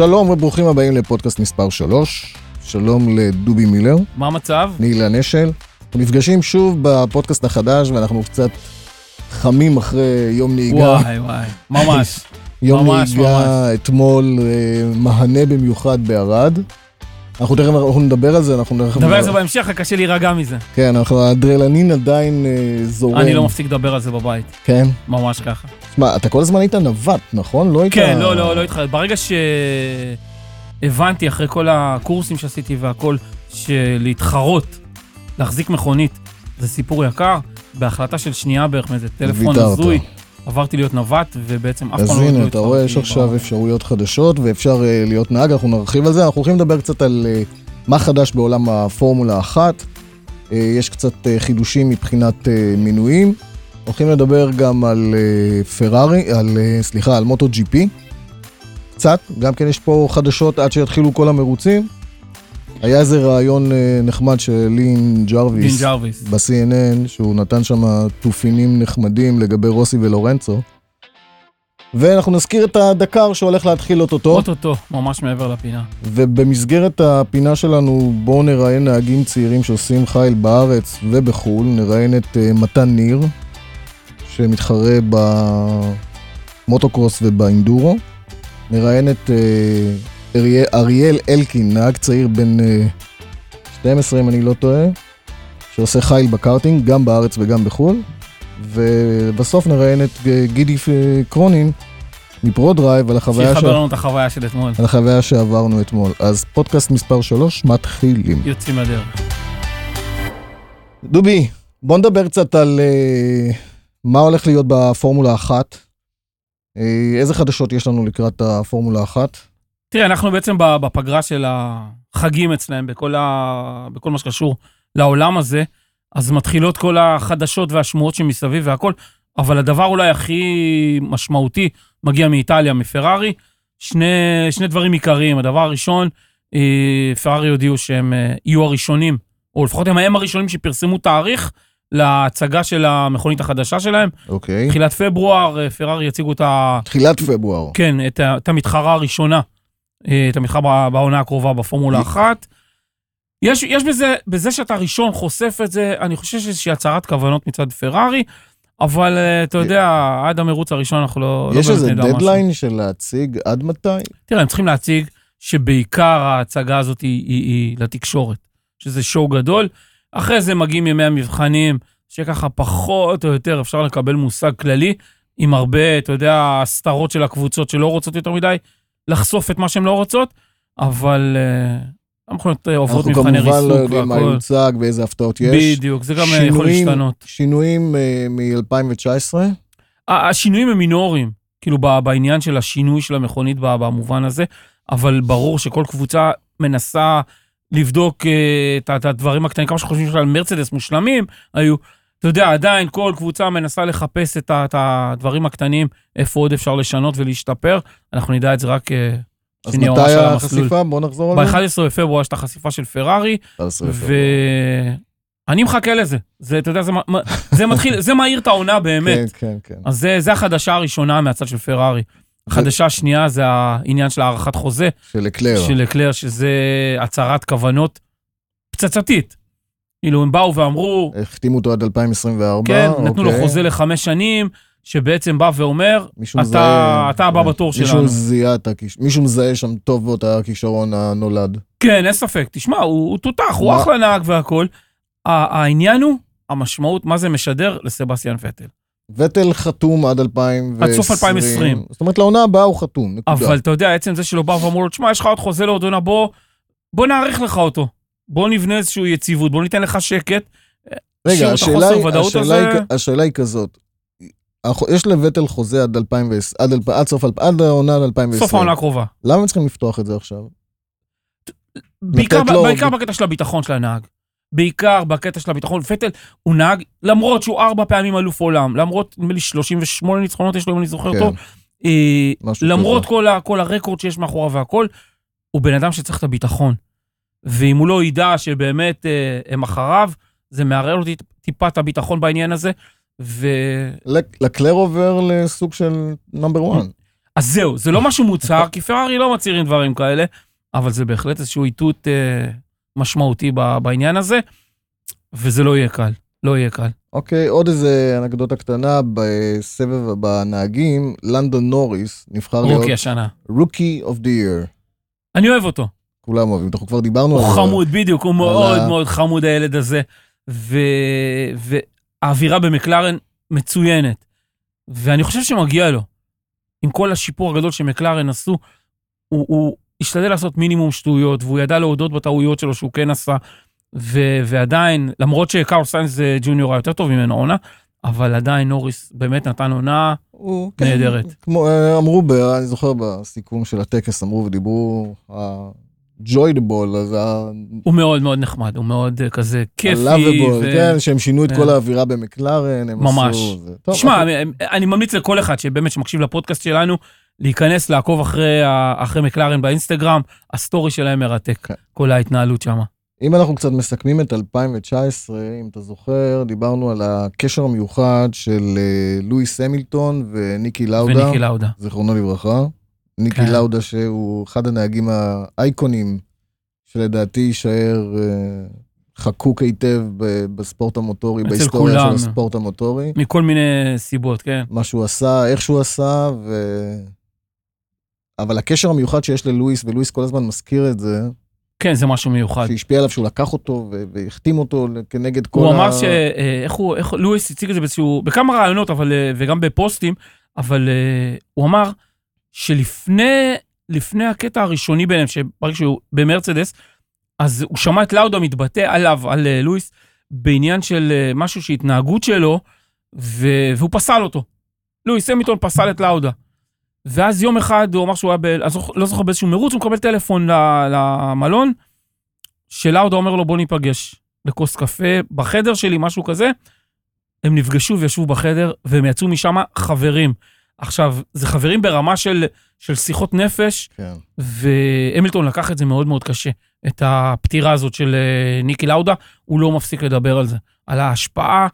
שלום וברוכים הבאים לפודקאסט מספר 3. שלום לדובי מילר, מה המצב? נילה נשל. אנחנו נפגשים שוב בפודקאסט החדש ואנחנו קצת חמים אחרי יום נהיגה. וואי וואי, ממש. יום ממש, נהיגה אתמול, אה, מהנה במיוחד בערד. אנחנו תכף אנחנו נדבר על זה, אנחנו תכף... נדבר על זה בהמשך, רק קשה להירגע מזה. כן, אנחנו, האדרנלין עדיין אה, זורם. אני לא מפסיק לדבר על זה בבית, כן. ממש ככה. תשמע, אתה כל הזמן היית נווט, נכון? לא היית... כן, לא, לא, לא התחלתי. ברגע שהבנתי אחרי כל הקורסים שעשיתי והכל, שלהתחרות, להחזיק מכונית, זה סיפור יקר, בהחלטה של שנייה בערך מאיזה טלפון. הזוי, עברתי להיות נווט, ובעצם אף אז פעם לא... הנה, לא אתה רואה, יש עכשיו אפשרויות חדשות, ואפשר אה, להיות נהג, אנחנו נרחיב על זה. אנחנו הולכים לדבר קצת על אה, מה חדש בעולם הפורמולה אחת. אה, יש קצת חידושים מבחינת מינויים. הולכים לדבר גם על אה, פרארי, על, אה, סליחה, על מוטו ג'י פי. קצת, גם כן יש פה חדשות עד שיתחילו כל המרוצים. היה איזה ריאיון אה, נחמד של לין ג'רוויס. ג'רוויס. ב-CNN, שהוא נתן שם טופינים נחמדים לגבי רוסי ולורנצו. ואנחנו נזכיר את הדקאר שהולך להתחיל אוטוטו, אוטוטו, ממש מעבר לפינה. ובמסגרת הפינה שלנו בואו נראיין נהגים צעירים שעושים חיל בארץ ובחו"ל, נראיין את מתן ניר, שמתחרה במוטוקרוס ובאנדורו, נראיין את uh, אריה, אריאל אלקין, נהג צעיר בן uh, 12 אם אני לא טועה, שעושה חיל בקארטינג, גם בארץ וגם בחו"ל. ובסוף נראיין את אה, גידי אה, קרונין מפרו-דרייב על החוויה, שיחבר ש... לנו את החוויה של אתמול. על החוויה שעברנו אתמול. אז פודקאסט מספר 3 מתחילים. יוצאים לדרך. דובי, בוא נדבר קצת על uh, מה הולך להיות בפורמולה 1. Uh, איזה חדשות יש לנו לקראת הפורמולה 1? תראה, אנחנו בעצם בפגרה של החגים אצלם, בכל, ה... בכל מה שקשור לעולם הזה, אז מתחילות כל החדשות והשמועות שמסביב והכל, אבל הדבר אולי הכי משמעותי מגיע מאיטליה, מפרארי. שני, שני דברים עיקריים. הדבר הראשון, אה, פרארי הודיעו שהם אה, יהיו הראשונים, או לפחות הם הם הראשונים שפרסמו תאריך להצגה של המכונית החדשה שלהם. אוקיי. תחילת פברואר, אה, פרארי יציגו את ה... תחילת פברואר. כן, את, ה- את המתחרה הראשונה, אה, את המתחרה בעונה הקרובה בפורמולה אחת. יש, יש בזה, בזה שאתה ראשון חושף את זה, אני חושב שיש איזושהי הצהרת כוונות מצד פרארי, אבל אה, אתה יודע, עד המרוץ הראשון אנחנו לא... יש לא איזה נדע משהו. דדליין של להציג עד מתי? תראה, הם צריכים להציג שבעיקר ההצגה הזאת היא, היא, היא לתקשורת, שזה שואו גדול. אחרי זה מגיעים ימי המבחנים, שככה פחות או יותר אפשר לקבל מושג כללי, עם הרבה, אתה יודע, הסתרות של הקבוצות שלא רוצות יותר מדי לחשוף את מה שהן לא רוצות, אבל אה, המכונות אה, עוברות אנחנו מבחני כמובן לא ריסוק יודעים מה. יוצג ואיזה הפתעות יש. בדיוק, זה גם אה, יכול להשתנות. שינויים אה, מ-2019? ה- השינויים הם מינוריים, כאילו בעניין של השינוי של המכונית במובן הזה, אבל ברור שכל קבוצה מנסה לבדוק אה, את הדברים הקטנים, כמה שחושבים שעל מרצדס מושלמים היו. אתה יודע, עדיין כל קבוצה מנסה לחפש את הדברים הקטנים, איפה עוד אפשר לשנות ולהשתפר. אנחנו נדע את זה רק אה, אז מתי. החשיפה? בוא נחזור על זה. ב-11 בפברואר יש את החשיפה של פרארי, 11 ואני מחכה לזה. זה, אתה יודע, זה, זה מתחיל, זה מאיר את העונה באמת. כן, כן, כן. אז זה, זה החדשה הראשונה מהצד של פרארי. החדשה השנייה זה העניין של הארכת חוזה של אקלר. של לקלר, שזה הצהרת כוונות פצצתית. כאילו, הם באו ואמרו, החתימו אותו עד 2024. כן, נתנו לו אוקיי. חוזה לחמש שנים, שבעצם בא ואומר, מישהו אתה- מזהה- אתה הבא כן. בתור מישהו שלנו. זיהה את הכיש... מישהו מזהה שם טוב את הכישרון הנולד. כן, אין ספק, תשמע, הוא, הוא תותח, הוא מה- אחלה נהג והכול. העניין הוא, המשמעות, מה זה משדר לסבסטיאן פטל. וטל חתום עד 2020. עד סוף 2020. זאת אומרת, לעונה הבאה הוא חתום, נקודה. אבל אתה יודע, עצם זה שלא באו ואמרו לו, תשמע, יש לך עוד חוזה לעוד עונה, בוא, בוא נאריך לך אותו. בוא נבנה איזושהי יציבות, בוא ניתן לך שקט. רגע, השאלה היא, השאלה, הזה. היא, השאלה היא כזאת. יש לווטל חוזה עד 2020, עד, אלפ- עד סוף, עד העונה עד 2020. סוף העונה הקרובה. למה הם צריכים לפתוח את זה עכשיו? בעיקר, בעיקר בקטע של הביטחון של הנהג. בעיקר בקטע של הביטחון. פטל הוא נהג, למרות שהוא ארבע פעמים אלוף עולם, למרות, נדמה לי 38 ניצחונות יש לו, אם אני זוכר כן, טוב, אה, למרות. כל, ה, כל הרקורד שיש מאחוריו והכל, הוא בן אדם שצריך את הביטחון. ואם הוא לא ידע שבאמת אה, הם אחריו, זה מערער טיפ- טיפה את הביטחון בעניין הזה. לק- לקלר עובר לסוג של נאמבר 1. אז זהו, זה לא משהו מוצהר, כי פרארי לא מצהירים דברים כאלה, אבל זה בהחלט איזשהו איתות אה, משמעותי בעניין הזה, וזה לא יהיה קל, לא יהיה קל. אוקיי, עוד איזה אנקדוטה קטנה, בסבב בנהגים, לנדון נוריס נבחר להיות rookie השנה. Rookie of the year. אני אוהב אותו. כולם אוהבים, אנחנו כבר דיברנו הוא על זה. חמוד, בדיוק, הוא מאוד מאוד חמוד הילד הזה. ו... והאווירה במקלרן מצוינת. ואני חושב שמגיע לו. עם כל השיפור הגדול שמקלרן עשו, הוא, הוא השתדל לעשות מינימום שטויות, והוא ידע להודות בטעויות שלו שהוא כן עשה. ו... ועדיין, למרות שקארל סיינס אה, ג'וניור היה יותר טוב ממנו עונה, אבל עדיין נוריס באמת נתן עונה כן, נהדרת. כמו, אה, אמרו, ב, אני זוכר בסיכום של הטקס, אמרו ודיברו, ball, אז ה- הוא מאוד מאוד נחמד, הוא מאוד אה, כזה כיפי. ה-lovable, ו- כן, שהם שינו את כן. כל האווירה במקלרן, הם ממש. עשו... זה. טוב, תשמע, אני ממליץ לכל אחד שבאמת שמקשיב לפודקאסט שלנו, להיכנס, לעקוב אחרי, אחרי מקלרן באינסטגרם, ה story שלהם מרתק, כן. כל ההתנהלות שם. אם אנחנו קצת מסכמים את 2019, אם אתה זוכר, דיברנו על הקשר המיוחד של אה, לואיס המילטון וניקי לאודה, וניקי לאודה. זיכרונו לברכה. ניקי כן. לאודה שהוא אחד הנהגים האייקונים, שלדעתי יישאר אה, חקוק היטב בספורט המוטורי, בהיסטוריה כולם. של הספורט המוטורי. מכל מיני סיבות, כן. מה שהוא עשה, איך שהוא עשה, ו... אבל הקשר המיוחד שיש ללואיס, ולואיס כל הזמן מזכיר את זה, כן, זה משהו מיוחד. שהשפיע עליו שהוא לקח אותו והחתים אותו כנגד כל הוא ה... אמר ש... אה, איך הוא, איך לואיס הציג את זה באיזשהו, בכמה רעיונות, אבל, אה, וגם בפוסטים, אבל אה, הוא אמר שלפני לפני הקטע הראשוני ביניהם, שברגע שהוא במרצדס, אז הוא שמע את לאודה מתבטא עליו, על לואיס, בעניין של משהו שהתנהגות שלו, ו... והוא פסל אותו. לואיס המילטון פסל את לאודה. ואז יום אחד הוא אמר שהוא היה, ב... לא זוכר באיזשהו מרוץ, הוא מקבל טלפון למלון, שלאודה אומר לו בוא ניפגש לכוס קפה בחדר שלי, משהו כזה. הם נפגשו וישבו בחדר, והם יצאו משם חברים. עכשיו, זה חברים ברמה של, של שיחות נפש, כן. והמילטון לקח את זה מאוד מאוד קשה. את הפטירה הזאת של אה, ניקי לאודה, הוא לא מפסיק לדבר על זה. על ההשפעה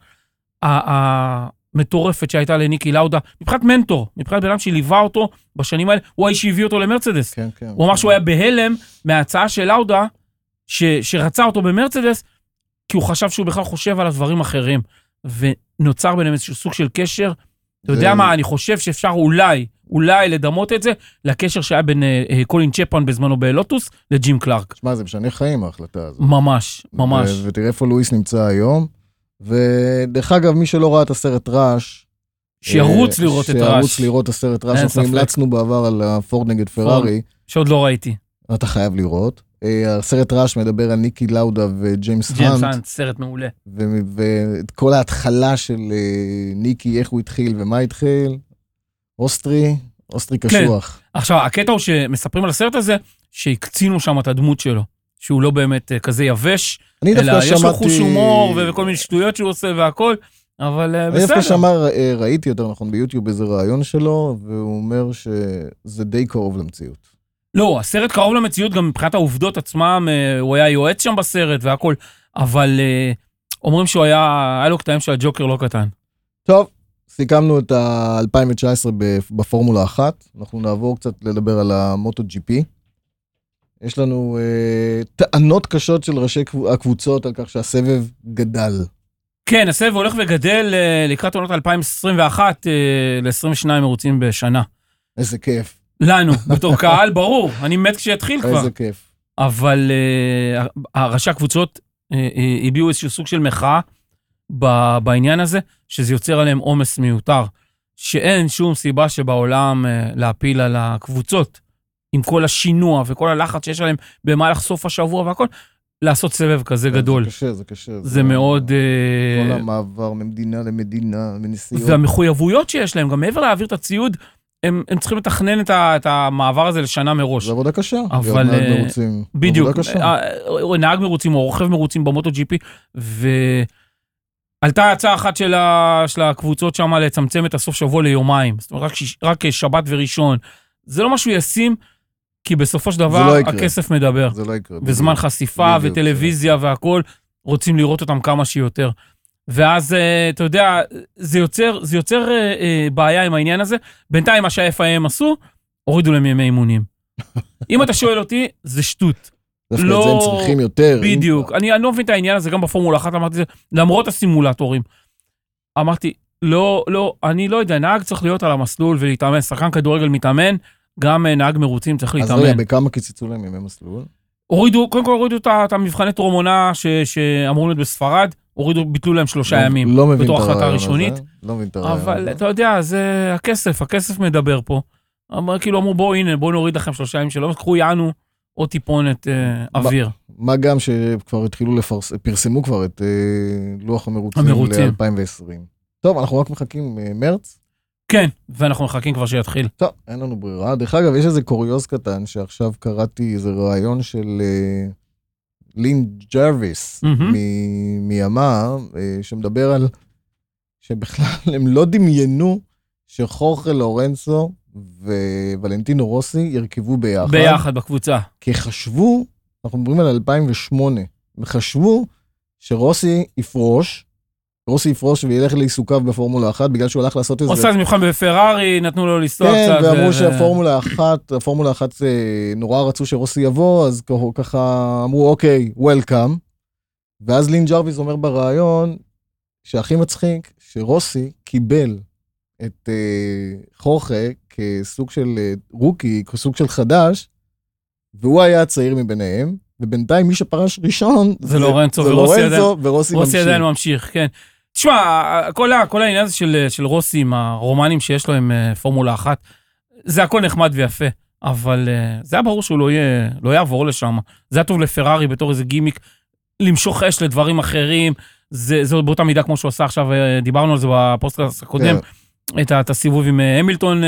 המטורפת שהייתה לניקי לאודה, מבחינת מנטור, מבחינת בן אדם שליווה אותו בשנים האלה, הוא האיש שהביא אותו למרצדס. כן, כן. הוא אמר שהוא היה בהלם מההצעה של לאודה, ש, שרצה אותו במרצדס, כי הוא חשב שהוא בכלל חושב על הדברים אחרים. ונוצר ביניהם איזשהו סוג של קשר. אתה יודע מה, אני חושב שאפשר אולי, אולי לדמות את זה לקשר שהיה בין אה, אה, קולין צ'פמן בזמנו בלוטוס לג'ים קלארק. שמע, זה משנה חיים ההחלטה הזאת. ממש, ממש. ותראה איפה לואיס נמצא היום. ודרך אגב, מי שלא ראה את הסרט ראש, שירוץ אה, לראות את שירוץ רעש, לראות את הסרט. אין אנחנו. המלצנו בעבר על הפורד נגד פרארי, שעוד לא ראיתי. אתה חייב לראות. אה, הסרט ראש מדבר על ניקי לאודה וג'יימס ג'יימס האנט, האנט, סרט מעולה. ואת כל ההתחלה של אה, ניקי, איך הוא התחיל ומה התחיל. אוסטרי, אוסטרי כן. קשוח. עכשיו, הקטע הוא שמספרים על הסרט הזה, שהקצינו שם את הדמות שלו. שהוא לא באמת אה, כזה יבש, אני אלא יש לו שמעתי... חוש הומור וכל מיני שטויות שהוא עושה והכל, אבל אה, אני דווקא בסדר. שמע, אה, ראיתי יותר נכון ביוטיוב איזה ראיון שלו, והוא אומר שזה די קרוב למציאות. לא, הסרט קרוב למציאות גם מבחינת העובדות עצמם, הוא היה יועץ שם בסרט והכל, אבל אומרים שהוא היה, היה לו קטעים של הג'וקר לא קטן. טוב, סיכמנו את ה-2019 בפורמולה 1, אנחנו נעבור קצת לדבר על המוטו ג'י פי. יש לנו אה, טענות קשות של ראשי קבו- הקבוצות על כך שהסבב גדל. כן, הסבב הולך וגדל אה, לקראת עונות 2021 ל-22 מרוצים בשנה. איזה כיף, לנו, בתור קהל, ברור, אני מת כשיתחיל כבר. איזה כיף. אבל uh, ראשי הקבוצות uh, uh, הביעו איזשהו סוג של מחאה ב- בעניין הזה, שזה יוצר עליהם עומס מיותר, שאין שום סיבה שבעולם uh, להפיל על הקבוצות, עם כל השינוע וכל הלחץ שיש עליהם במהלך סוף השבוע והכל, לעשות סבב כזה גדול. זה קשה, זה קשה. זה מאוד... כל uh, המעבר ממדינה למדינה, מנסיעות. והמחויבויות שיש להם, גם מעבר להעביר את הציוד, הם, הם צריכים לתכנן את, ה, את המעבר הזה לשנה מראש. זו עבודה קשה. אבל, להיות נהג אה, מרוצים. בדיוק, עבודה קשה. אה, אה, נהג מרוצים או רוכב מרוצים במוטו ג'י פי, ועלתה הצעה אחת של, ה... של הקבוצות שם לצמצם את הסוף שבוע ליומיים, זאת אומרת רק. רק שבת וראשון. זה לא משהו ישים, כי בסופו של דבר לא יקרה. הכסף מדבר. זה לא יקרה. וזמן בדיוק. חשיפה בדיוק, וטלוויזיה והכול, רוצים לראות אותם כמה שיותר. ואז, אה, אתה יודע, זה יוצר, זה יוצר אה, אה, בעיה עם העניין הזה. בינתיים מה שה-FIM עשו, הורידו להם ימי אימונים. אם אתה שואל אותי, זה שטות. דווקא לא- את זה הם צריכים יותר. בדיוק. אני, אני לא מבין את העניין הזה, גם בפורמולה אחת אמרתי את זה, למרות הסימולטורים. אמרתי, לא, לא, אני לא יודע, נהג צריך להיות על המסלול ולהתאמן, שחקן כדורגל מתאמן, גם אה, נהג מרוצים צריך אז רגע, להתאמן. בכמה קיצצו להם ימי מסלול? הורידו, קודם כל הורידו את המבחני טרום עונה שאמורים להיות בספרד, הורידו, ביטלו להם שלושה לא- ימים. לא מבין את בתור החלטה הרעיון הזה. ראשונית. לא מבין את הרעיון אבל הזה. אתה יודע, זה הכסף, הכסף מדבר פה. אמר, כאילו אמרו, בואו, הנה, בואו נוריד לכם שלושה ימים שלא, קחו יענו עוד טיפונת אה, אוויר. מה גם שכבר התחילו לפרסם, פרסמו כבר את אה, לוח המרוצים המרוצים. ל-2020. טוב, אנחנו רק מחכים אה, מרץ. כן, ואנחנו מחכים כבר שיתחיל. טוב, אין לנו ברירה. דרך אגב, יש איזה קוריוז קטן שעכשיו קראתי איזה ראיון של אה, לין ג'רוויס. מ- מימה, אה, שמדבר על שבכלל הם לא דמיינו שחורכה לורנצו וולנטינו רוסי ירכבו ביחד. ביחד בקבוצה. כי חשבו, אנחנו מדברים על 2008, וחשבו שרוסי יפרוש, רוסי יפרוש וילך לעיסוקיו בפורמולה אחת, בגלל שהוא הלך לעשות איזה... עושה איזה מבחן בפרארי, נתנו לו לנסוע כן, קצת. ואמרו ו- שהפורמולה אחת, הפורמולה אחת אה, נורא רצו שרוסי יבוא, אז ככה- אמרו, אוקיי, welcome. ואז לין ג'רוויס אומר בריאיון, שהכי מצחיק, שרוסי קיבל את אה, חורכה כסוג של אה, rookie, כסוג של חדש, והוא היה הצעיר מביניהם, ובינתיים מי שפרש ראשון זה לורנצו, זה ורוסי עדיין- לורנצו, ורוסי רוסי ממשיך. עדיין ממשיך, כן. תשמע, כל, כל העניין הזה של, של רוסי עם הרומנים שיש לו עם אה, פורמולה אחת, זה הכל נחמד ויפה, אבל אה, זה היה ברור שהוא לא, יהיה, לא יעבור לשם. זה היה טוב לפרארי בתור איזה גימיק, למשוך אש לדברים אחרים, זה, זה באותה מידה כמו שהוא עשה עכשיו, אה, דיברנו על זה בפודקאסט הקודם, כן. את, את הסיבוב עם המילטון,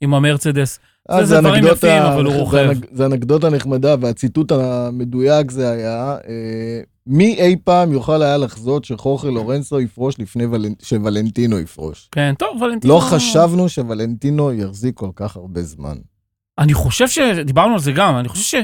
עם המרצדס. אז זה- זה דברים אנקדוט- יפים, אבל הוא זה רוכב. זה אנקדוטה נחמדה, והציטוט המדויק זה היה, אה, מי אי פעם יוכל היה לחזות שחורכה לורנצו יפרוש לפני ולנ- שוולנטינו יפרוש. כן, טוב, ולנטינו... לא חשבנו שוולנטינו יחזיק כל כך הרבה זמן. אני חושב שדיברנו על זה גם, אני חושב ש...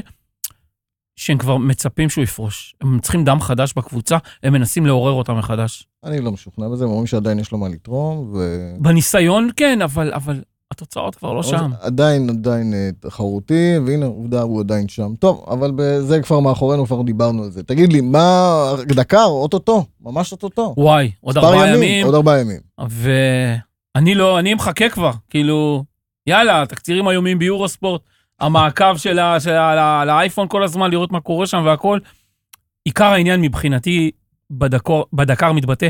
שהם כבר מצפים שהוא יפרוש. הם צריכים דם חדש בקבוצה, הם מנסים לעורר אותם מחדש. אני לא משוכנע בזה, הם אומרים שעדיין יש לו מה לתרום, ו... בניסיון כן, אבל, אבל התוצאות כבר לא שם. עדיין, עדיין אה, תחרותי, והנה, עובדה, הוא עדיין שם. טוב, אבל זה כבר מאחורינו, כבר דיברנו על זה. תגיד לי, מה... דקר, אוטוטו, ממש אוטוטו. וואי, עוד ארבעה ימים, עוד ארבעה ימים. ואני לא, אני מחכה כבר, כאילו, יאללה, תקצירים היומיים ביורוספורט, המעקב של, האייפון כל הזמן, לראות מה קורה שם והכל. עיקר העניין מבחינתי בדקאר, בדקאר מתבטא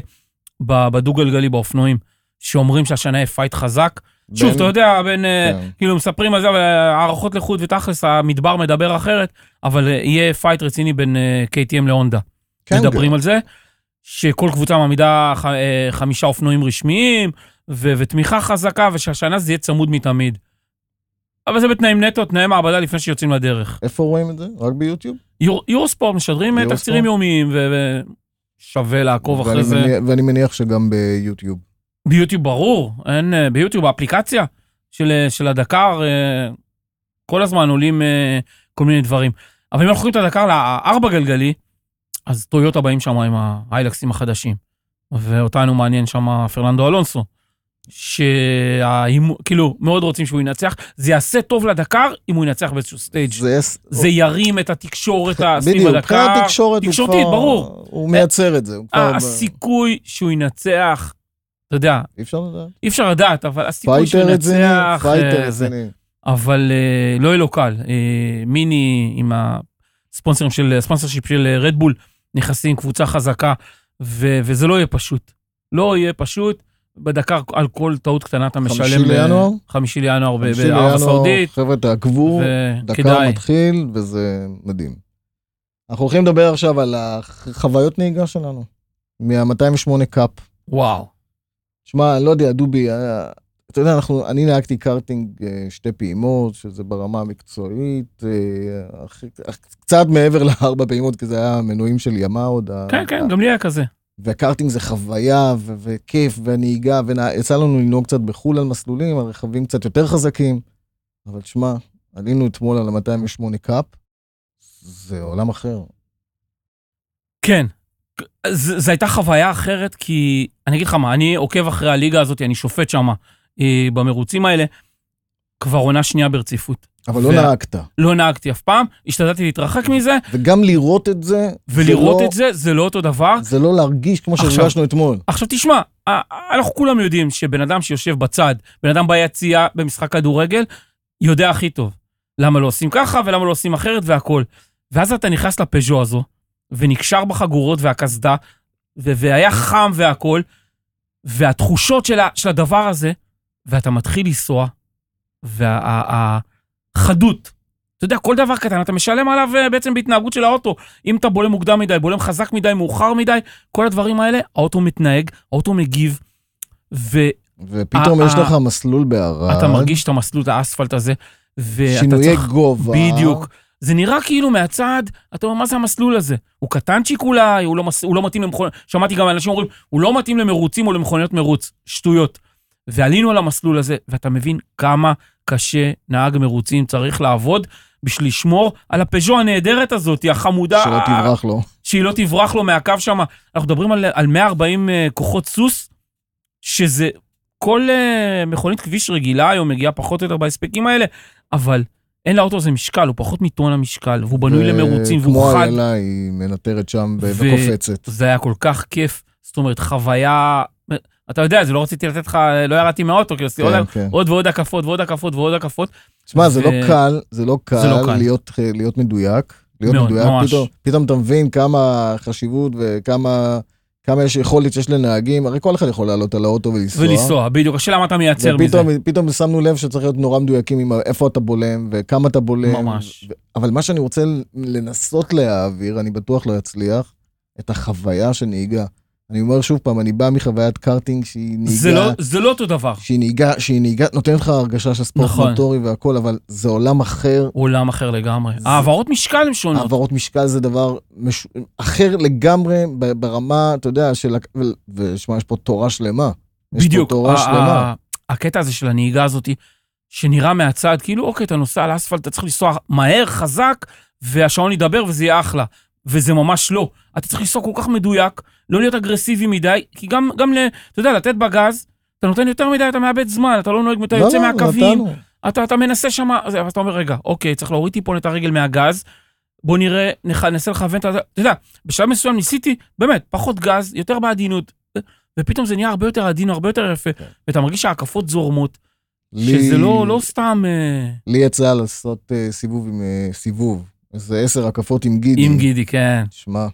בדו-גלגלי באופנועים, שאומרים שהשנה יהיה fight חזק. שוב, בין- אתה יודע, בין, אה, כן. כאילו מספרים על זה, אבל הערכות לחוד ותכלס, המדבר מדבר אחרת, אבל אה, יהיה fight רציני בין אה, KTM להונדה. כן, מדברים על זה, שכל קבוצה מעמידה ח, אה, חמישה אופנועים רשמיים, ו, ותמיכה חזקה, ושהשנה זה יהיה צמוד מתמיד. אבל זה בתנאים נטו, תנאי מעבדה לפני שיוצאים לדרך. איפה רואים את זה? רק ביוטיוב? יור, יורוספורט משדרים? תקצירים יומיים, ושווה לעקוב אחרי זה. ואני מניח שגם ביוטיוב. ביוטיוב ברור, אין, אה, ביוטיוב האפליקציה של, אה, של הדקר, אה, כל הזמן עולים כל מיני דברים. אבל אם אנחנו לוקחים את הדקר לארבע גלגלי, אז טויוטה באים שם עם ההיילקסים החדשים. ואותנו מעניין שם פרננדו אלונסו. שכאילו מאוד רוצים שהוא ינצח, זה יעשה טוב לדקאר אם הוא ינצח באיזשהו stage. זה, זה... זה ירים את התקשורת סביב בדיוק, הדקאר. מבחינת תקשורת הוא תקשורתית, כבר... ברור. הוא מייצר את זה. הוא הסיכוי שהוא ינצח, אתה יודע, אי אפשר לדעת. אי אפשר לדעת, אבל הסיכוי שהוא fighter רציני, אה, רציני. אבל אה, לא יהיה לו קל. אה, מיני עם הספונסרים של, ה sponsorship של אה, רדבול, נכנסים קבוצה חזקה, ו, וזה לא יהיה פשוט. לא יהיה פשוט. בדקאר על כל טעות קטנה אתה משלם. חמישי לינואר? חמישי לינואר בערב הסעודית. חבר'ה, תעקבו, וכדאי. מתחיל, וזה מדהים. אנחנו הולכים לדבר עכשיו על החוויות נהיגה שלנו, מה-208 קאפ. וואו. שמע, אני לא יודע, דובי, היה- אתה יודע, אנחנו, אני נהגתי קארטינג אה, שתי פעימות, שזה ברמה המקצועית, אה, קצת מעבר לארבע פעימות, כי זה היה מנויים של ימה עוד. כן, כן, גם לי היה כזה. וקארטינג זה חוויה ו- וכיף והנהיגה, ויצא לנו לנהוג קצת בחו"ל על מסלולים, על רכבים קצת יותר חזקים. אבל שמע, עלינו אתמול על ה-208 קאפ, זה עולם אחר. כן. זו הייתה חוויה אחרת, כי אני אגיד לך מה, אני עוקב אחרי הליגה הזאת, אני שופט שם אה, במרוצים האלה. כבר עונה שנייה ברציפות. אבל לא וה- נהגת. לא נהגתי אף פעם, השתדלתי להתרחק מזה, וגם לראות את זה, ולראות זה לא, את זה, זה לא אותו דבר. זה לא להרגיש כמו שהרגשנו אתמול. עכשיו תשמע, אנחנו כולם יודעים שבן אדם שיושב בצד, בן אדם ביציאה במשחק כדורגל, יודע הכי טוב. למה לא עושים ככה ולמה לא עושים אחרת והכל. ואז אתה נכנס לפז'ו הזו, ונקשר בחגורות והקסדה, ו- והיה חם והכל, והתחושות של, ה- של הדבר הזה, ואתה מתחיל לנסוע, והחדות, אתה יודע, כל דבר קטן, אתה משלם עליו אה, בעצם בהתנהגות של האוטו. אם אתה בולם מוקדם מדי, בולם חזק מדי, מאוחר מדי, כל הדברים האלה, האוטו מתנהג, האוטו מגיב, ואתה ופתאום ה- יש לך מסלול בערד, מרגיש את המסלול, את האספלט הזה, שינויי צריך... גובה. בדיוק. זה נראה כאילו מהצד, אתה אומר, מה זה המסלול הזה? הוא קטנצ'יק אולי, הוא לא, מס... הוא לא מתאים למכוניות, שמעתי גם אנשים אומרים, הוא לא מתאים למרוצים או למכוניות מרוץ, שטויות. ועלינו על המסלול הזה, ואתה מבין כמה קשה נהג מרוצים צריך לעבוד בשביל לשמור על הפז'ו הנהדרת הזאת, החמודה, שלא תברח לו. שהיא לא תברח לו מהקו שם. אנחנו מדברים על, על 140 אה, כוחות סוס, שזה כל אה, מכונית כביש רגילה היום מגיעה פחות או יותר בהספקים האלה, אבל אין לאוטו הזה משקל, הוא פחות מטון המשקל, והוא בנוי למרוצים, והוא כמו חד. איילה, היא מנטרת שם ו- ו- וקופצת. זה היה כל כך כיף, זאת אומרת, חוויה... אתה יודע, זה לא רציתי לתת לך, לא ירדתי מהאוטו, כי עשיתי עוד, כן, כן. עוד ועוד הקפות ועוד הקפות ועוד הקפות. תשמע, זה ו- לא קל, זה לא זה לא קל קל. להיות, להיות מדויק. להיות מאוד, מדויק, ממש. פתאום, פתאום אתה מבין כמה חשיבות וכמה כמה יש יכולת שיש לנהגים, הרי כל אחד יכול לעלות על האוטו ולנסוע. ולנסוע, בדיוק, השאלה מה אתה מייצר מזה. ופתאום פתאום שמנו לב שצריך להיות נורא מדויקים עם איפה אתה בולם וכמה אתה בולם. ממש. ו- אבל מה שאני רוצה לנסות להעביר, אני בטוח לא אצליח, את החוויה של נהיגה. אני אומר שוב פעם, אני בא מחוויית קארטינג שהיא נהיגה... זה לא, זה לא אותו דבר. שהיא נהיגה, שהיא נהיגה, נותנת לך הרגשה של ספורט נכון. מוטורי והכל, אבל זה עולם אחר. עולם אחר לגמרי. זה- העברות משקל הן שונות. העברות משקל זה דבר מש... אחר לגמרי ברמה, אתה יודע, של... ושמע, יש פה תורה שלמה. יש בדיוק. פה תורה שלמה. הקטע הזה של הנהיגה הזאת, שנראה מהצד, כאילו, אוקיי, אתה נוסע על אספלט, אתה צריך לנסוע מהר, חזק, והשעון ידבר וזה יהיה אחלה. וזה ממש לא. אתה צריך לנסוע כל כך מדויק, לא להיות אגרסיבי מדי, כי גם, גם ל... אתה יודע, לתת בגז, אתה נותן יותר מדי, אתה מאבד זמן, אתה לא נוהג, אתה לא, יוצא לא, מהקווים, נתנו. אתה, אתה מנסה שם, אז אתה אומר, רגע, אוקיי, צריך להוריד טיפונת את הרגל מהגז, בוא נראה, נח- ננסה לכוון את ה... אתה יודע, בשלב מסוים ניסיתי, באמת, פחות גז, יותר בעדינות, ופתאום זה נהיה הרבה יותר עדין, הרבה יותר יפה, כן. ואתה מרגיש שההקפות זורמות, לי- שזה לא, לא סתם אה, לי יצא לעשות אה, סיבוב עם אה, סיבוב. איזה עשר הקפות עם גידי. עם גידי, כן. שמע,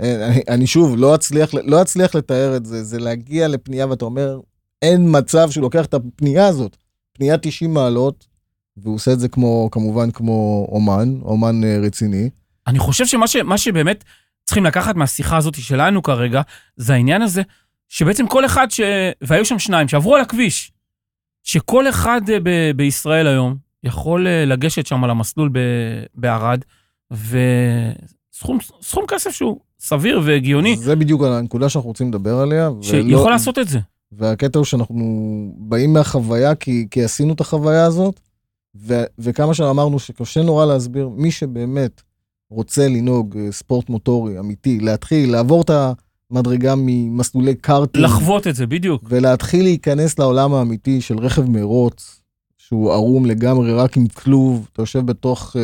אין, אני, אני שוב, לא אצליח, לא אצליח לתאר את זה, זה להגיע לפנייה ואתה אומר, אין מצב שהוא לוקח את הפנייה הזאת, פנייה 90 מעלות, והוא עושה את זה כמו, כמובן כמו אומן, אומן אה, רציני. אני חושב שמה ש, שבאמת צריכים לקחת מהשיחה הזאת שלנו כרגע, זה העניין הזה, שבעצם כל אחד ש... והיו שם שניים שעברו על הכביש, שכל אחד אה, ב... בישראל היום יכול אה, לגשת שם ב... בערד, וסכום סכום כסף שהוא סביר והגיוני, זה בדיוק הנקודה שאנחנו רוצים לדבר עליה. שיכול לעשות את זה. והקטע הוא שאנחנו באים מהחוויה כי, כי עשינו את החוויה הזאת, ו, וכמה שאמרנו שקשה נורא להסביר, מי שבאמת רוצה לנהוג אה, ספורט מוטורי אמיתי, להתחיל, לעבור את המדרגה ממסלולי קארטינג, לחוות את זה, בדיוק. ולהתחיל להיכנס לעולם האמיתי של רכב מרוץ, שהוא ערום לגמרי רק עם כלוב, אתה יושב בתוך uh,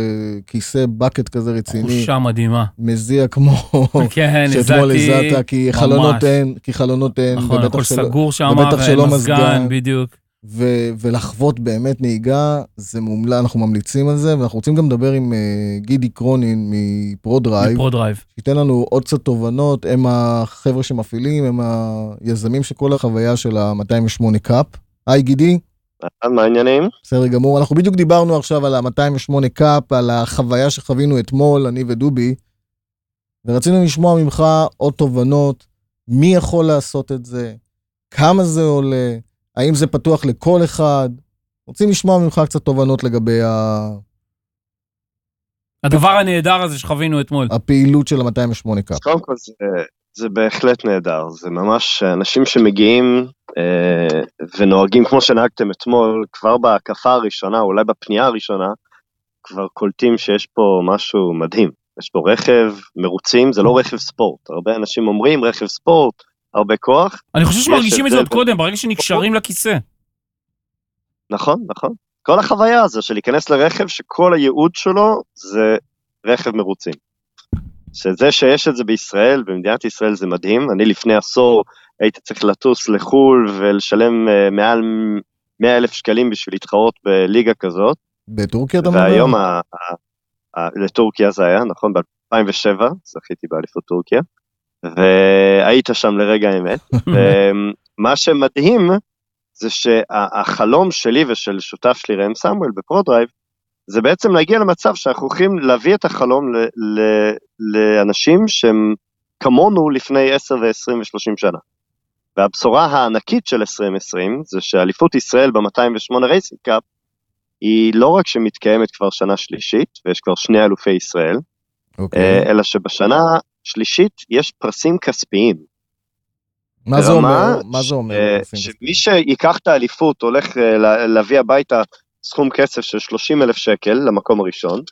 כיסא bucket כזה רציני, תחושה מדהימה. מזיע כמו כן, שאתמול. הזעת, כי ממש. חלונות אין, כי חלונות אין, נכון, הכל סגור שם, ומזגן, מזגן. בדיוק. ו- ולחוות באמת נהיגה, זה מומלץ, אנחנו ממליצים על זה, ואנחנו רוצים גם לדבר עם uh, גידי קרונין מפרו דרייב, פרו דרייב. שייתן לנו עוד קצת תובנות, הם החבר'ה שמפעילים, הם היזמים של כל החוויה של ה-208 קאפ. היי גידי, מה העניינים? בסדר גמור, אנחנו בדיוק דיברנו עכשיו על ה-208 קאפ, על החוויה שחווינו אתמול, אני ודובי, ורצינו לשמוע ממך עוד תובנות, מי יכול לעשות את זה, כמה זה עולה, האם זה פתוח לכל אחד. רוצים לשמוע ממך קצת תובנות לגבי ה- הדבר הנהדר הזה שחווינו אתמול. הפעילות של ה-208 קאפ. קודם כל זה, זה בהחלט נהדר, זה ממש אנשים שמגיעים אה, ונוהגים כמו שנהגתם אתמול, כבר בהקפה הראשונה, אולי בפנייה הראשונה, כבר קולטים שיש פה משהו מדהים. יש פה רכב מרוצים, זה לא רכב ספורט. הרבה אנשים אומרים רכב ספורט, הרבה כוח. אני חושב שמרגישים את זה עוד קודם, ברגע שנקשרים לכיסא. נכון, נכון. כל החוויה הזו של להיכנס לרכב שכל הייעוד שלו זה רכב מרוצים. שזה שיש את זה בישראל, במדינת ישראל זה מדהים. אני לפני עשור הייתי צריך לטוס לחו"ל ולשלם uh, מעל 100 אלף שקלים בשביל להתחרות בליגה כזאת. בטורקיה אתה מדבר? והיום ה, ה, ה, לטורקיה זה היה, נכון? ב-2007 זכיתי באליפות טורקיה, והיית שם לרגע האמת. מה שמדהים זה שהחלום שלי ושל שותף שלי ראם סמואל בפרודרייב, זה בעצם להגיע למצב שאנחנו הולכים להביא את החלום ל, ל, לאנשים שהם כמונו לפני 10 ו-20 ו-30 שנה. והבשורה הענקית של 2020 זה שאליפות ישראל ב-208 רייסינג קאפ היא לא רק שמתקיימת כבר שנה שלישית, ויש כבר שני אלופי ישראל, okay. אוקיי. אה, אלא שבשנה שלישית יש פרסים כספיים. מה זה אומר? מה זה אומר? אה, שמי שייקח את האליפות הולך אה, לה- להביא הביתה סכום כסף של 30 אלף שקל למקום הראשון,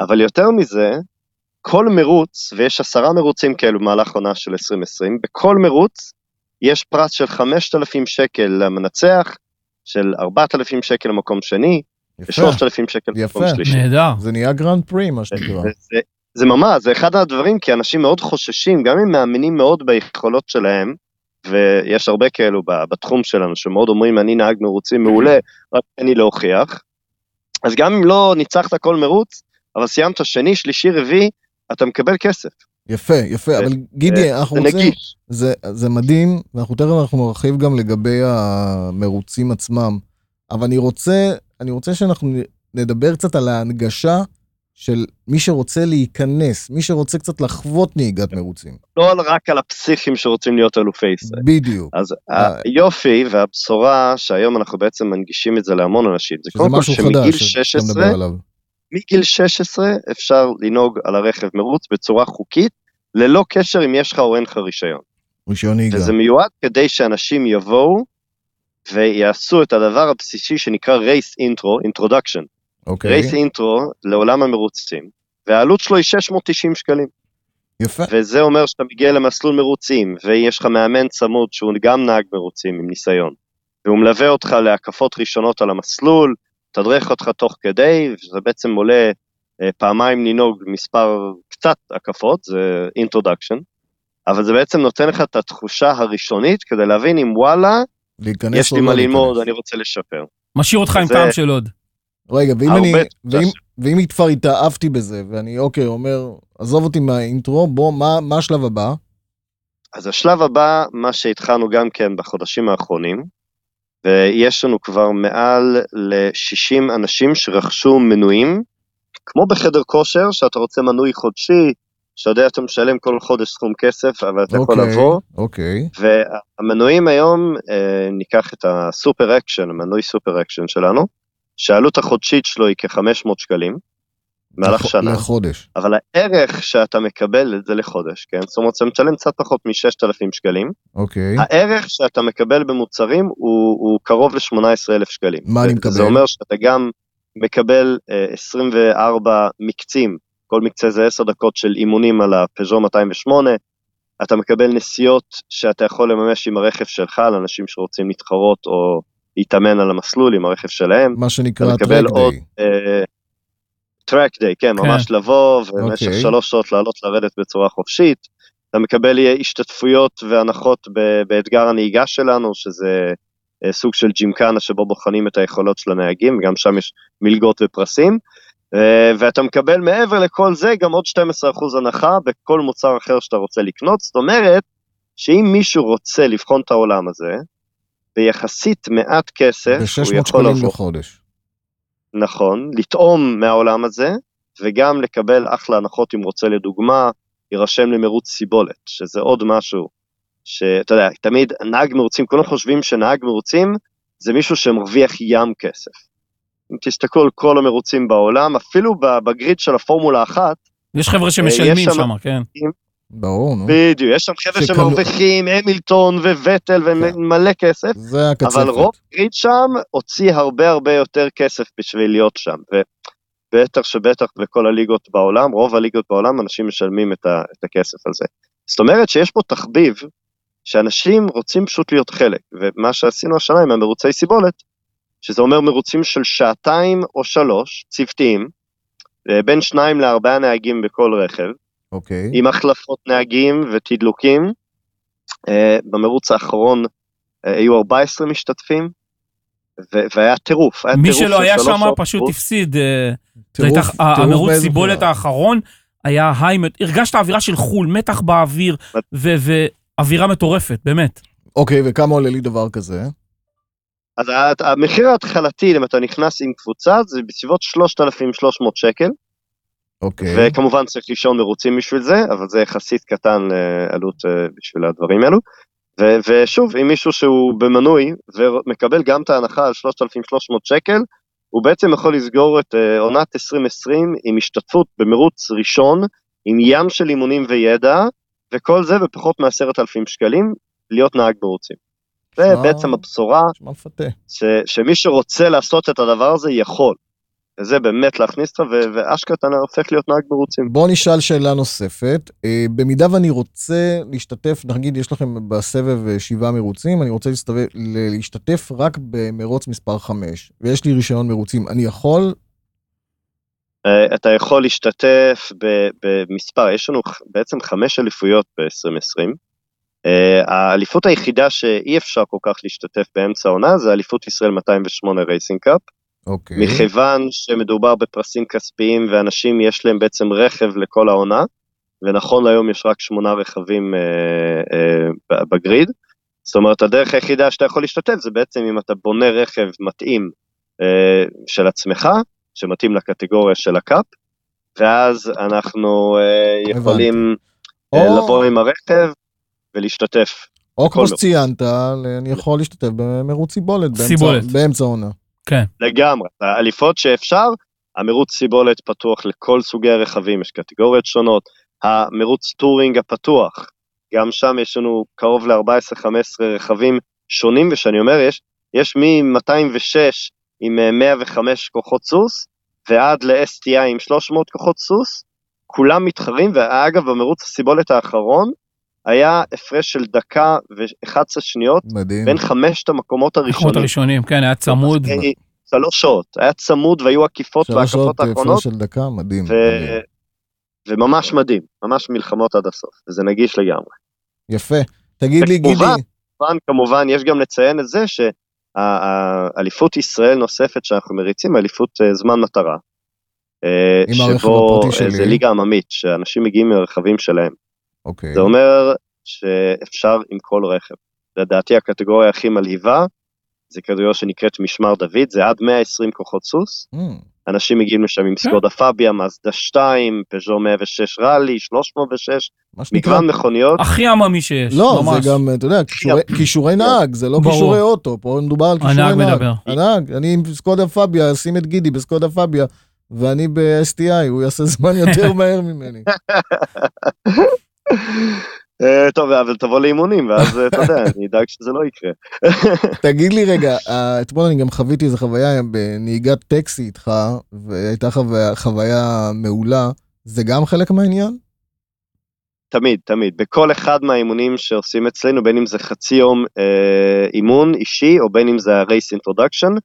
אבל יותר מזה, כל מרוץ, ויש עשרה מרוצים כאלו במהלך עונה של 2020, בכל מרוץ יש פרס של 5,000 שקל למנצח, של 4,000 שקל למקום שני, יפה, ו-3,000 שקל למקום יפה. שלישי. נהדר. זה נהיה גרנד פרי, מה שנקרא. זה, זה ממש, זה אחד הדברים, כי אנשים מאוד חוששים, גם אם מאמינים מאוד ביכולות שלהם, ויש הרבה כאלו בתחום שלנו, שמאוד אומרים, אני נהג מרוצים מעולה, רק תן לי להוכיח. אז גם אם לא ניצחת כל מרוץ, אבל סיימת שני, שלישי, רביעי, אתה מקבל כסף. יפה, יפה, אבל גידי, אנחנו זה רוצים... זה, זה מדהים, ואנחנו תכף אנחנו נרחיב גם לגבי המרוצים עצמם, אבל אני רוצה, אני רוצה שאנחנו נדבר קצת על ההנגשה של מי שרוצה להיכנס, מי שרוצה קצת לחוות נהיגת מרוצים. לא רק על הפסיכים שרוצים להיות אלופי ישראל. בדיוק. אז אה. היופי והבשורה שהיום אנחנו בעצם מנגישים את זה להמון אנשים, זה קודם כל שמגיל חדש שאתה 16, מדבר עליו. מגיל 16 אפשר לנהוג על הרכב מרוץ בצורה חוקית, ללא קשר אם יש לך או אין לך רישיון. רישיון נהיגה. וזה מיועד כדי שאנשים יבואו ויעשו את הדבר הבסיסי שנקרא race intro, introduction. אוקיי, race intro לעולם המרוצים, והעלות שלו היא 690 שקלים. יפה. וזה אומר שאתה מגיע למסלול מרוצים, ויש לך מאמן צמוד שהוא גם נהג מרוצים עם ניסיון, והוא מלווה אותך להקפות ראשונות על המסלול, תדרך אותך תוך כדי, וזה בעצם עולה אה, פעמיים לנהוג מספר קצת הקפות, זה introduction, אבל זה בעצם נותן לך את התחושה הראשונית כדי להבין אם וואלה, יש לי לא מה ללמוד. אני רוצה לשפר. משאיר אותך עם טעם של עוד. רגע, ואם אני, ואם, ואם כבר התאהבתי בזה, ואני אוקיי, אומר, עזוב אותי מה intro, בוא, מה, מה השלב הבא? אז השלב הבא, מה שהתחלנו גם כן בחודשים האחרונים, ויש לנו כבר מעל ל-60 אנשים שרכשו מנויים, כמו בחדר כושר, שאתה רוצה מנוי חודשי, שאתה יודע אתה משלם כל חודש סכום כסף, אבל אתה יכול אוקיי, לבוא, אוקיי. והמנויים היום, אה, ניקח את ה super action, המנוי super action שלנו, שהעלות החודשית שלו היא כ-500 שקלים, במהלך לח- שנה. לחודש. אבל הערך שאתה מקבל את זה לחודש, כן? זאת אומרת, אתה משלם קצת פחות מ-6,000 שקלים. אוקיי. הערך שאתה מקבל במוצרים הוא, הוא קרוב ל-18,000 שקלים. מה אני מקבל? זה אומר שאתה גם מקבל אה, 24 מקצים, כל מקצה זה 10 דקות של אימונים על הפז'ו 208, אתה מקבל נסיעות שאתה יכול לממש עם הרכב שלך לאנשים שרוצים להתחרות או להתאמן על המסלול עם הרכב שלהם. מה שנקרא טרק עוד דיי. טרק דיי, כן, ממש לבוא ובמשך אוקיי. שלוש שעות לעלות לרדת בצורה חופשית. אתה מקבל השתתפויות והנחות באתגר הנהיגה שלנו, שזה אה, סוג של ג'ימקנה שבו בוחנים את היכולות של הנהגים, וגם שם יש מלגות ופרסים. אה, ואתה מקבל מעבר לכל זה גם עוד 12% הנחה בכל מוצר אחר שאתה רוצה לקנות. זאת אומרת, שאם מישהו רוצה לבחון את העולם הזה, ביחסית מעט כסף, הוא ב-600 יכול שקלים לבוא. לחודש. נכון, לטעום מהעולם הזה, וגם לקבל אחלה הנחות אם רוצה לדוגמה, יירשם למרוץ סיבולת, שזה עוד משהו שאתה יודע, תמיד נהג מרוצים, כולם חושבים שנהג מרוצים זה מישהו שמרוויח ים כסף. אם תסתכלו על כל המרוצים בעולם, אפילו בגריד של הפורמולה אחת, יש חבר'ה יש שמשלמים שם- שם, כן. ברור, נו. בדיוק, יש שם חבר'ה שקנו- שמרוויחים, המילטון וווטל ומלא כסף, זה הקצפת. אבל רוב גריד שם הוציא הרבה הרבה יותר כסף בשביל להיות שם, ובטח שבטח בכל הליגות בעולם, רוב הליגות בעולם אנשים משלמים את, ה, את הכסף על זה. זאת אומרת שיש פה תחביב שאנשים רוצים פשוט להיות חלק, ומה שעשינו השנה עם המרוצי סיבולת, שזה אומר מרוצים של שעתיים או שלוש, צוותיים, אה, בין שניים לארבעה נהגים בכל רכב, אוקיי. עם החלפות נהגים ותדלוקים. אה, במרוץ האחרון אה, היו 14 משתתפים, ו- והיה טירוף, היה מי טירוף שלא של היה שם פשוט טירוף. הפסיד. אה, המרוץ סיבולת. האחרון היה היי, הרגשת אווירה של חו"ל, מתח באוויר, ו- ואווירה מטורפת, באמת. אוקיי, וכמה עולה לי דבר כזה? אז המחיר ההתחלתי, אם אתה נכנס עם קבוצה, זה בסביבות 3,300 שקל, אוקיי. וכמובן צריך לישון מרוצים בשביל זה, אבל זה יחסית קטן לעלות אה, בשביל הדברים האלו. ו- ושוב, אם מישהו שהוא במנוי ומקבל גם את ההנחה על 3,300 שקל, הוא בעצם יכול לסגור את אה, עונת 2020 עם השתתפות במרוץ ראשון, עם ים של אימונים וידע, וכל זה בפחות מ-10,000 שקלים, להיות נהג מרוצים. זה בעצם הבשורה. ש, שמי שרוצה לעשות את הדבר הזה יכול. וזה באמת להכניס אותך, ואשכרה אתה הופך להיות נהג מרוצים. בוא נשאל שאלה נוספת. אה, במידה ואני רוצה להשתתף, נגיד יש לכם בסבב אה, שבעה מרוצים, אני רוצה להסתובב, ל- להשתתף רק במרוץ מספר 5, ויש לי רישיון מרוצים, אני יכול? אה, אתה יכול להשתתף במספר, יש לנו בעצם חמש אליפויות ב-2020. האליפות היחידה שאי אפשר כל כך להשתתף באמצע העונה זה אליפות ישראל 208 racing cup. אוקיי. מכיוון שמדובר בפרסים כספיים ואנשים יש להם בעצם רכב לכל העונה, ונכון להיום יש רק שמונה רכבים אה, אה, ב grid. זאת אומרת, הדרך היחידה שאתה יכול להשתתף זה בעצם אם אתה בונה רכב מתאים אה, של עצמך, שמתאים לקטגוריה של ה cup, ואז אנחנו אה, יכולים אה, או- לבוא עם הרכב ולהשתתף. או כמו. שציינת, אני יכול להשתתף במרוץ סיבולת, באמצע- סיבולת. העונה. לגמרי. האליפות שאפשר, המרוץ סיבולת פתוח לכל סוגי הרכבים, יש קטגוריות שונות. המרוץ touring הפתוח, גם שם יש לנו קרוב ל-14-15 רכבים שונים, ושאני אומר, יש, יש מ-206 עם אה, 105 כוחות סוס, ועד ל-STI עם 300 כוחות סוס, כולם מתחרים, ואגב, במרוץ הסיבולת האחרון, היה הפרש של דקה ו-11 שניות מדהים. בין חמשת המקומות המקומות הראשונים. הראשונים, כן, היה צמוד. אה, שלוש שעות, היה צמוד והיו עקיפות שלוש שעות והקפות אה, האחרונות, הפרש של דקה, מדהים. ו... מדהים. וממש מדהים, ממש מלחמות עד הסוף, וזה נגיש לגמרי. יפה. תגיד לי, גידי, כמובן, כמובן, יש גם לציין את זה שהאליפות ישראל נוספת שאנחנו מריצים, אליפות אה, זמן מטרה. אה, עם הרכב שבו הפרטי אה, שלי. זה ליגה עממית, שאנשים מגיעים מהרכבים שלהם. אוקיי. זה אומר שאפשר עם כל רכב. לדעתי הקטגוריה הכי מלהיבה, זה קטגוריה שנקראת משמר דוד, זה עד 120 כוחות סוס. אמ, אנשים מגיעים לשם עם כן. סקודה פביה, מאזדה 2, פז'ו 106 ראלי, 306, מה שנקרא, מגוון מכוניות. הכי עממי שיש, לא, ממש. זה גם, אתה יודע, כישורי- כישורי נהג, זה לא ברור. כישורי אוטו, פה מדובר על כישורי הנהג נהג. מדבר. הנהג, אני עם סקודה פביה, שים את גידי בסקודה פביה, ואני ב-STI, הוא יעשה זמן יותר מהר ממני. אה, טוב, אבל תבוא לאימונים, ואז אה, אתה יודע, אני אדאג שזה לא יקרה. תגיד לי רגע, אה, אתמול אני גם חוויתי איזה חוויה בנהיגת טקסי איתך, והייתה חוויה, חוויה מעולה, זה גם חלק מהעניין? תמיד, תמיד. בכל אחד מהאימונים שעושים אצלנו, בין אם זה חצי יום אה, אימון אישי, או בין אם זה ה-race introduction,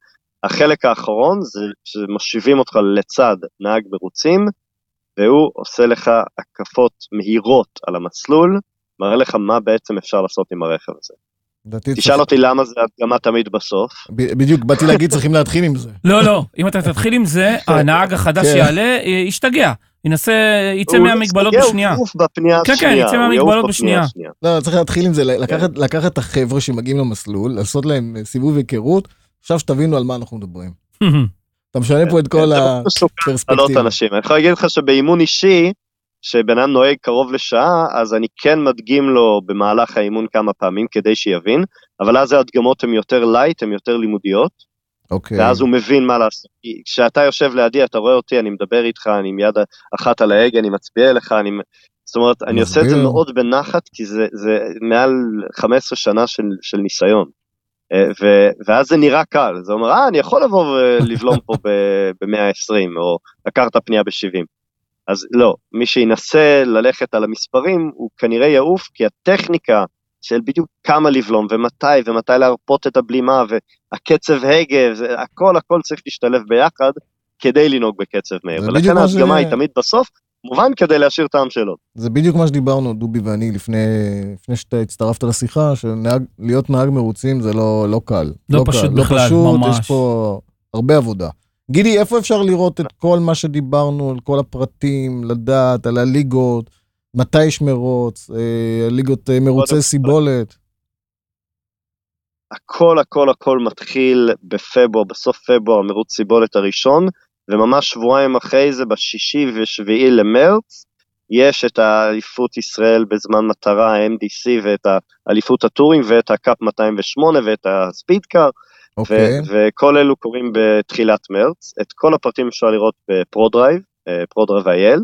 החלק האחרון זה שמושיבים אותך לצד נהג מרוצים, והוא עושה לך הקפות מהירות על המסלול, מראה לך מה בעצם אפשר לעשות עם הרכב הזה. תשאל אותי למה זה הדגמה תמיד בסוף. בדיוק, באתי להגיד, צריכים להתחיל עם זה. לא, לא, אם אתה תתחיל עם זה, הנהג החדש כן. שיעלה, אה, ישתגע. ינסה, יצא מהמגבלות בשנייה. הוא יעוף בפנייה כן, כן, השנייה. יצא מהמגבלות בשנייה. השנייה. לא, צריך להתחיל עם זה, לקחת, לקחת את החבר'ה שמגיעים למסלול, לעשות להם אה, סיבוב היכרות, עכשיו שתבינו על מה אנחנו מדברים. אתה משנה פה את כל לא הפרספקטיבה. אנשים. אני יכול להגיד לך שבאימון אישי, שבן אדם נוהג קרוב לשעה, אז אני כן מדגים לו במהלך האימון כמה פעמים כדי שיבין, אבל אז ההדגמות הן יותר light, הן יותר לימודיות, אוקיי. ואז הוא מבין מה לעשות. כשאתה יושב לידי, אתה רואה אותי, אני מדבר איתך, אני עם יד אחת על ההגה, אני מצביע אליך, אני... זאת אומרת, אני עושה את זה. מאוד בנחת, כי זה, זה מעל 15 שנה של, של ניסיון. אה, ו, ואז זה נראה קל, זה אומר, אה, אני יכול לבוא ולבלום פה ב-120, או לקחת פנייה ב-70. אז לא, מי שינסה ללכת על המספרים, הוא כנראה יעוף, כי הטכניקה של בדיוק כמה לבלום ומתי, ומתי להרפות את הבלימה, והקצב הגה, זה, הכל הכל צריך להשתלב ביחד כדי לנהוג בקצב מהיר. ולכן ההדגמה היא תמיד בסוף, מובן כדי להשאיר טעם שלו. זה בדיוק מה שדיברנו, דובי ואני, לפני, לפני שאתה הצטרפת לשיחה, שלהיות נהג מרוצים זה לא, לא קל. לא פשוט קל, בכלל, לא פשוט, ממש. יש פה הרבה עבודה. גידי, איפה אפשר לראות את כל מה שדיברנו, על כל הפרטים, לדעת, על הליגות, מתי יש מרוץ, אה, ליגות אה, מרוצי סיבולת? הכל הכל הכל מתחיל בפברואר, בסוף פברואר, מרוץ סיבולת הראשון, וממש שבועיים אחרי זה, בשישי ושביעי למרץ, יש את האליפות ישראל בזמן מטרה, ה-MDC, ואת האליפות ה touring, ואת ה cup 208, ואת ה speed car, אוקיי, וכל אלו קורים בתחילת מרץ. את כל הפרטים אפשר לראות בפרודרייב, אה, פרודרייב IL,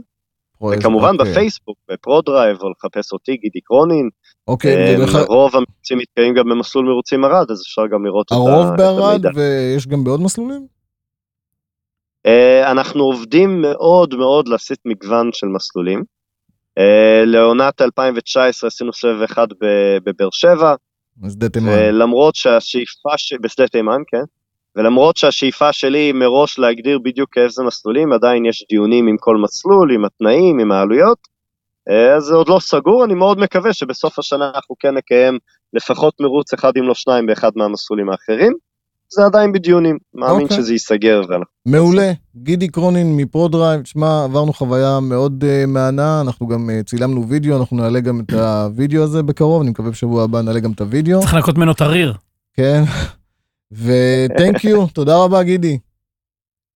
וכמובן אוקיי. בפייסבוק, בפרודרייב, או לחפש אותי, גידי קרונין. אוקיי, אה, ודרך- רוב המרוצים מתקיימים גם במסלול מרוצים ערד, אז אפשר גם לראות את ה- הרוב בערד, המידע. ויש גם בעוד מסלולים? אה, אנחנו עובדים מאוד מאוד להסיט מגוון של מסלולים. אה, לעונת 2019 עשינו סבב אחד בבאר שבע, שדה תימן. ולמרות שהשאיפה, ש... בשדה תימן, כן, ולמרות שהשאיפה שלי היא מראש להגדיר בדיוק איזה מסלולים, עדיין יש דיונים עם כל מסלול, עם התנאים, עם העלויות, אה, אז זה עוד לא סגור, אני מאוד מקווה שבסוף השנה אנחנו כן נקיים לפחות מרוץ אחד אם לא שניים באחד מהמסלולים האחרים. זה עדיין בדיונים, מאמין אוקיי. שזה ייסגר מעולה. גידי קרונין מפרודרייב, תשמע, עברנו חוויה מאוד uh, מהנה, אנחנו גם uh, צילמנו וידאו, אנחנו נעלה גם את הוידאו הזה בקרוב, אני מקווה בשבוע הבא נעלה גם את הוידאו, צריך לנקות ממנו את הריר. כן. ו-thank you, תודה רבה גידי.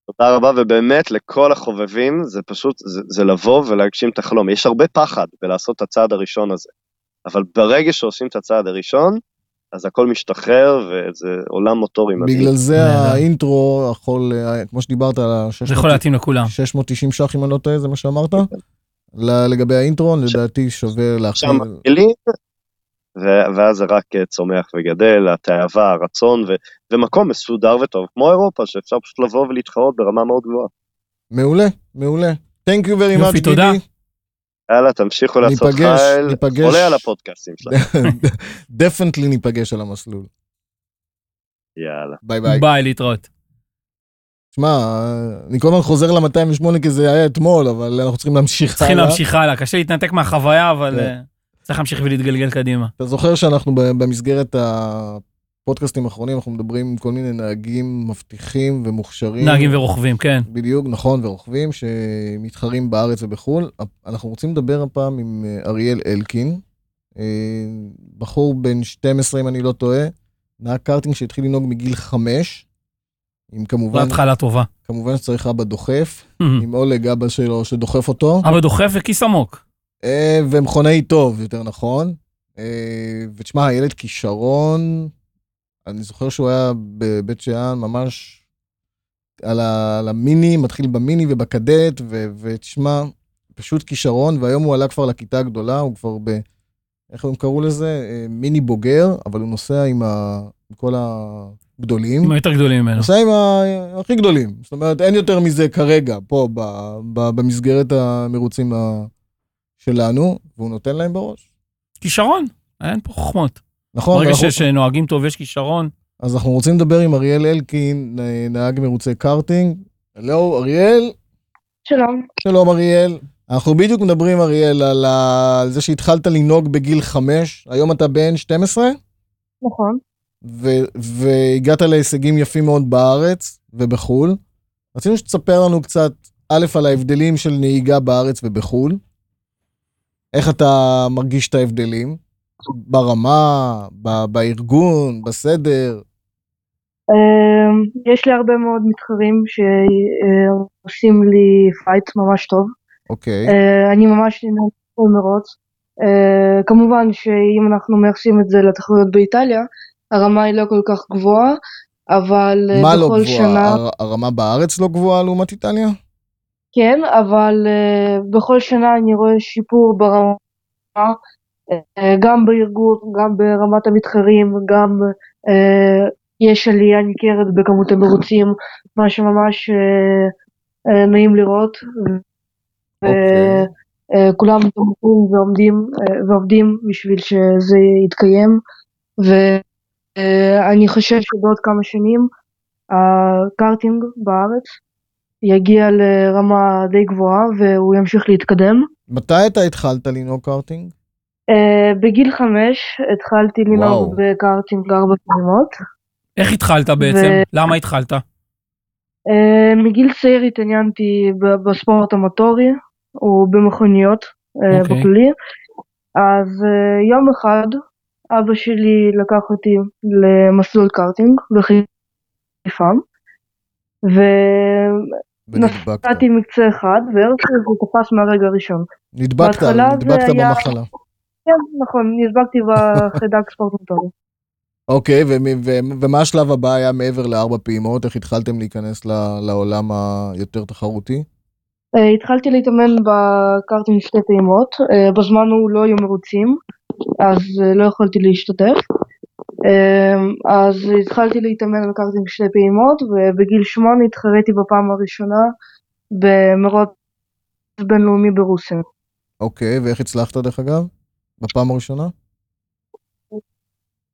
תודה רבה, ובאמת לכל החובבים, זה פשוט, זה, זה לבוא ולהגשים את החלום. יש הרבה פחד בלעשות את הצעד הראשון הזה, אבל ברגע שעושים את הצעד הראשון, אז הכל משתחרר, וזה עולם מוטורי מדהים. בגלל זה. האינטרו יכול, כמו שדיברת על זה יכול להתאים לכולם. ה-690 ש"ח, אם אני לא טועה, זה מה שאמרת? לגבי האינטרו, לדעתי שווה להכניס. שם מתחילים, ו- ואז זה רק אה, צומח וגדל, התאווה, הרצון, ו- ומקום מסודר וטוב, כמו אירופה, שאפשר פשוט לבוא ולהתחרות ברמה מאוד גבוהה. מעולה, מעולה. Thank you very much, יופי, תודה. יאללה, תמשיכו לעשות ניפגש, חייל, ניפגש. עולה על הפודקאסטים שלכם. definitely ניפגש על המסלול. יאללה. ביי ביי. ביי, להתראות. שמע, אני כל הזמן חוזר ל-208 כי זה היה אתמול, אבל אנחנו צריכים להמשיך צריכים הלאה. להמשיך הלאה, קשה להתנתק מהחוויה, אבל כן. אה, צריך להמשיך ולהתגלגל קדימה. אתה זוכר שאנחנו במסגרת הפודקאסטים האחרונים, אנחנו מדברים עם כל מיני נהגים מבטיחים ומוכשרים. נהגים ורוכבים, כן. בדיוק, נכון, ורוכבים שמתחרים בארץ ובחו"ל. אנחנו רוצים לדבר הפעם עם אה, אריאל אלקין, אה, בחור בן 12, אם אני לא טועה, נהג קארטינג שהתחיל לנהוג מגיל 5, עם כמובן, התחלה טובה. כמובן שצריך אבא דוחף, עם אולג אבא שלו שדוחף אותו. אבל דוחף וכיס עמוק. אה, ומכונאי טוב, יותר נכון. ותשמע, הילד כישרון, אני זוכר שהוא היה בבית שאן ממש על, ה, על המיני, מתחיל במיני ובקדט, ו, ותשמע, פשוט כישרון, והיום הוא עלה כבר לכיתה הגדולה, הוא כבר ב... איך הם קראו לזה? אה, מיני בוגר, אבל הוא נוסע עם, ה, עם כל הגדולים. עם היותר גדולים ממנו. נוסע עם ה- הכי גדולים. זאת אומרת, אין יותר מזה כרגע, פה, ב, ב, במסגרת המרוצים ה- שלנו, והוא נותן להם בראש. כישרון, אין פה חוכמות. נכון? ברגע ואנחנו- שיש אה, נוהגים טוב, יש כישרון. אז אנחנו רוצים לדבר עם אריאל אלקין, נ- נהג מרוצי קארטינג. הלו, אריאל? שלום. שלום, אריאל. אנחנו בדיוק מדברים, אריאל, על, ה... על זה שהתחלת לנהוג בגיל 5, היום אתה בן 12, נכון. ו... והגעת להישגים יפים מאוד בארץ ובחו"ל. רצינו שתספר לנו קצת, א', על ההבדלים של נהיגה בארץ ובחו"ל. איך אתה מרגיש את ההבדלים? ברמה, ב... בארגון, בסדר. אמ, יש לי הרבה מאוד מתחרים שעושים לי fight ממש טוב. אוקיי. אה, אני ממש נהנה מרוץ. אה, כמובן שאם אנחנו מייחסים את זה לתחרויות באיטליה, הרמה היא לא כל כך גבוהה, אבל אה, מה לא בכל גבוהה? שנה... הר- הרמה בארץ לא גבוהה לעומת איטליה? כן, אבל uh, בכל שנה אני רואה שיפור ברמה, גם בארגון, גם ברמת המתחרים, גם uh, יש עלייה ניכרת בכמות המרוצים, מה שממש uh, נעים לראות. אוקיי. אה, כולם תומכים ועומדים אה, ועובדים בשביל שזה יתקיים, ואני חושב שבעוד כמה שנים הקארטינג בארץ יגיע לרמה די גבוהה והוא ימשיך להתקדם. מתי אתה התחלת לנהוג קארטינג? Uh, בגיל חמש התחלתי. לנהוג בקארטינג ארבע פעימות. איך התחלת בעצם? ו- למה התחלת? Uh, מגיל צעיר התעניינתי בספורט המוטורי ובמכוניות uh, אוקיי. בכללי. אז uh, יום אחד אבא שלי לקח אותי למסלול קארטינג בחיפה. ונדבקת. ונסעתי מקצה אחד והרצל זה תפס מהרגע הראשון. נדבקת, נדבקת היה- במחלה. כן, נכון, נדבקתי בחיידק ספורט מוטורי. אוקיי, ומה השלב הבא היה מעבר לארבע פעימות? איך התחלתם להיכנס לעולם היותר תחרותי? אה, התחלתי להתאמן בקארטינג שתי פעימות, אה, בזמן הוא לא היו מרוצים, אז אה, לא יכולתי להשתתף. אז התחלתי להתאמן בקארטינג שתי פעימות, ובגיל שמונה התחרתי בפעם הראשונה במרוץ בינלאומי ברוסיה. אוקיי, ואיך הצלחת דרך אגב? בפעם הראשונה?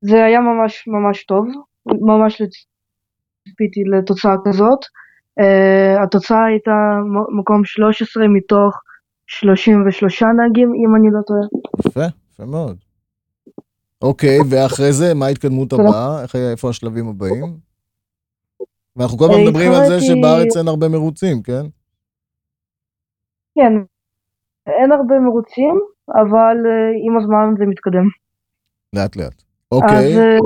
זה היה ממש ממש טוב, ממש לא ציפיתי לתוצאה כזאת. Uh, התוצאה הייתה מקום 13 מתוך 33 נהגים, אם אני לא טועה. יפה, יפה מאוד. אוקיי, ואחרי זה, מה ההתקדמות. הבאה? איך, איפה השלבים הבאים? ואנחנו כל הזמן אה, מדברים על זה שבארץ אין הרבה מרוצים, כן? כן, אין הרבה מרוצים, אבל uh, עם הזמן זה מתקדם. לאט לאט. אז אוקיי, אה,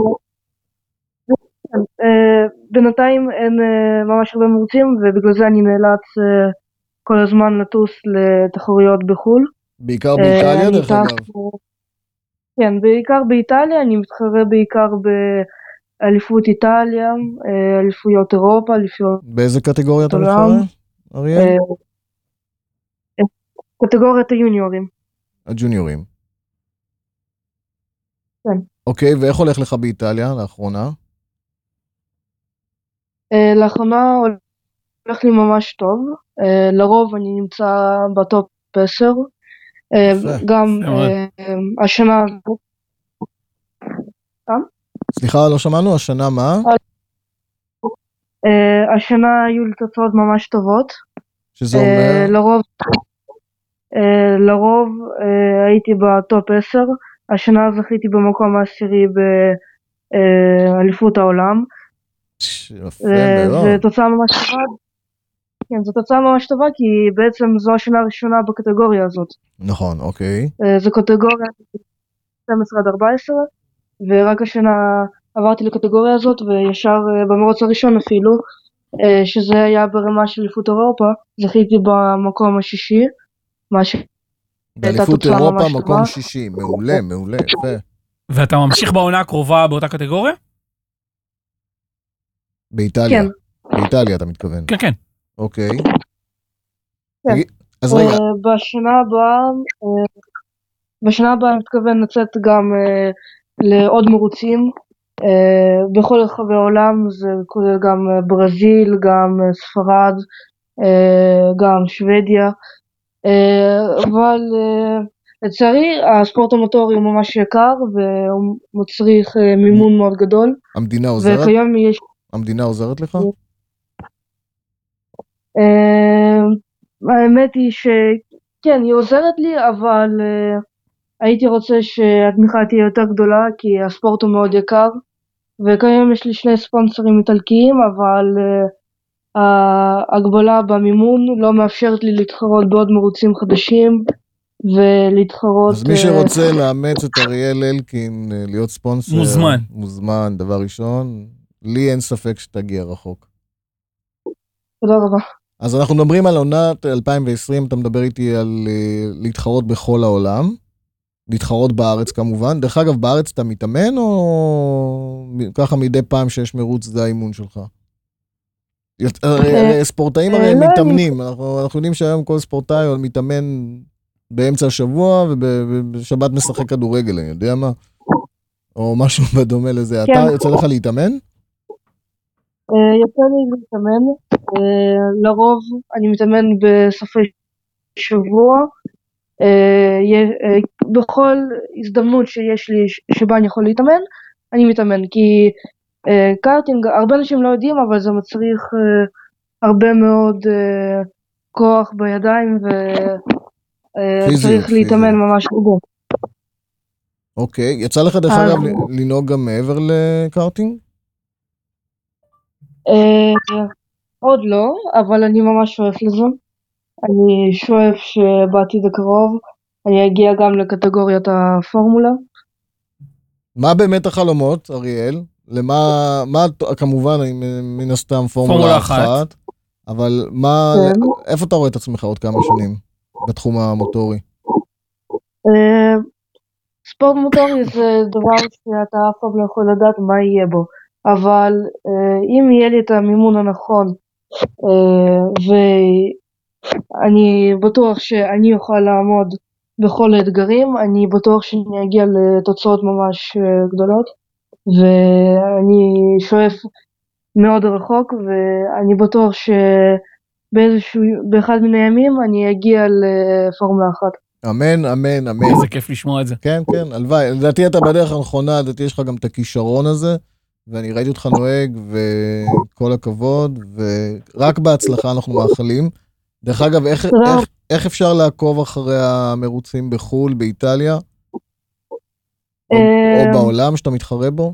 כן, אה, בינתיים אין אה, ממש הרבה מרוצים, ובגלל זה אני נאלץ אה, כל הזמן לטוס לתחרויות בחו"ל. בעיקר אה, באיטליה דרך אגב. אה, כן, בעיקר באיטליה, אני מתחרה בעיקר באליפות איטליה, אה, אליפויות אירופה, אליפויות... באיזה קטגוריה אתה. מתחרה, אריאל? אה, אה, קטגוריית היוניורים. הג'וניורים. כן. אוקיי, ואיך הולך לך באיטליה לאחרונה? אה, לאחרונה הולך לי ממש טוב, אה, לרוב אני נמצא בטופ 10, אה. גם השנה סליחה, לא שמענו? השנה מה? השנה היו לי תוצאות ממש טובות, שזה אומר... לרוב, לרוב אה, הייתי בטופ 10, השנה זכיתי במקום העשירי באליפות העולם, אה, מאוד. זו תוצאה ממש טובה, כן, זו תוצאה ממש טובה כי בעצם זו השנה הראשונה בקטגוריה הזאת. נכון, אוקיי. אה, זו קטגוריה 12 עד 14, ורק השנה עברתי לקטגוריה הזאת, וישר אה, במרוץ הראשון אפילו, אה, שזה היה ברמה של אליפות אירופה, זכיתי במקום השישי, מה ש... באליפות אירופה מקום טובה. שישי. מעולה, מעולה, יפה. ואתה ממשיך בעונה הקרובה באותה קטגוריה? באיטליה. כן. באיטליה אתה מתכוון. כן, כן. אוקיי. כן. אז רגע, אה, בשנה הבאה, אה, בשנה הבאה אני מתכוון לצאת גם אה, לעוד מרוצים בכל רחבי העולם, זה כולל גם ברזיל, גם ספרד, גם שוודיה, אבל אה, לצערי הספורט המוטורי הוא ממש יקר והוא מצריך אה, מימון מאוד גדול, המדינה עוזרת? וכיום יש המדינה עוזרת לך? אה, האמת היא שכן, היא עוזרת לי, אבל אה, הייתי רוצה שהתמיכה תהיה יותר גדולה, כי הספורט הוא מאוד יקר, וכיום יש לי שני ספונסרים איטלקיים, אבל אה, ההגבלה במימון לא מאפשרת לי להתחרות בעוד מרוצים חדשים, ולהתחרות... אז מי אה, שרוצה לאמץ את אריאל אלקין, אה, להיות ספונסר, מוזמן. מוזמן, דבר ראשון. לי אין ספק שתגיע רחוק. תודה רבה. אז אנחנו מדברים על עונת 2020, אתה מדבר איתי על אה, להתחרות בכל העולם. להתחרות בארץ כמובן. דרך אגב, בארץ אתה מתאמן או ככה מדי פעם שיש מרוץ זה האימון שלך? יות- הרי- אה, הרי ספורטאים אה, הרי לא, מתאמנים, אנחנו יודעים שהיום כל ספורטאי מתאמן באמצע השבוע ובשבת משחק כדורגל, אני יודע מה? או משהו בדומה לזה. אתה כן. יוצא לך להתאמן? אה, יוצא לי להתאמן, אה, לרוב אני מתאמן בסופי שבוע, אה, אה, בכל הזדמנות שיש לי שבה אני יכול להתאמן, אני מתאמן, כי אה, קארטינג, הרבה אנשים לא יודעים, אבל זה מצריך אה, הרבה מאוד אה, כוח בידיים וצריך להתאמן. ממש הרבה. אוקיי. יצא לך דרך אגב לנהוג גם מעבר לקארטינג? אה, עוד לא, אבל אני ממש שואף לזה. אני שואף שבעתיד הקרוב אני אגיע גם לקטגוריית הפורמולה. מה באמת החלומות, אריאל? למה, מה, כמובן, מן הסתם פורמולה אחת. אחת, אבל מה, כן. איפה אתה רואה את עצמך עוד כמה שנים בתחום המוטורי? אה, ספורט מוטורי זה דבר שאתה אף פעם לא יכול לדעת מה יהיה בו, אבל אה, אם יהיה לי את המימון הנכון אה, ואני בטוח שאני אוכל לעמוד בכל האתגרים, אני בטוח שאני אגיע לתוצאות ממש גדולות ואני שואף מאוד רחוק ואני בטוח שבאיזשהו, באחד מן הימים אני אגיע לפורמולה אחת. אמן, אמן, אמן. איזה כיף לשמוע את זה. כן, כן, הלוואי. לדעתי אתה בדרך הנכונה, לדעתי יש לך גם את הכישרון הזה, ואני ראיתי אותך נוהג, וכל הכבוד, ורק בהצלחה אנחנו מאחלים. דרך אגב, איך. איך, איך אפשר לעקוב אחרי המרוצים בחו"ל, באיטליה? או, או בעולם שאתה מתחרה בו?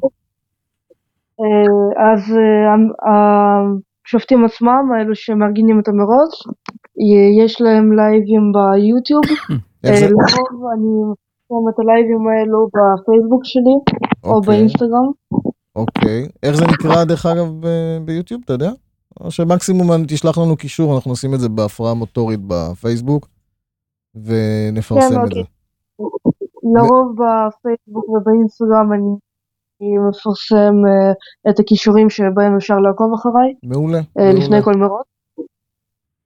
אה, אז אה, השופטים עצמם, האלו שמארגנים את המרוץ, יש להם לייבים ביוטיוב. אה? לרוב אני שם את הלייבים האלו בפייסבוק שלי או אוקיי, באינסטגרם. אוקיי. איך זה נקרא, דרך אגב, ביוטיוב, אתה יודע? או שמקסימום תשלח לנו קישור, אנחנו נשים את זה בהפרעה מוטורית בפייסבוק, ונפרסם כן, את אוקיי. זה. לרוב בפייסבוק ובאינסטגרם אני אני מפרסם אה, את הכישורים שבהם אפשר לעקוב אחריי מעולה. אה, מעולה. לפני כל מרוץ.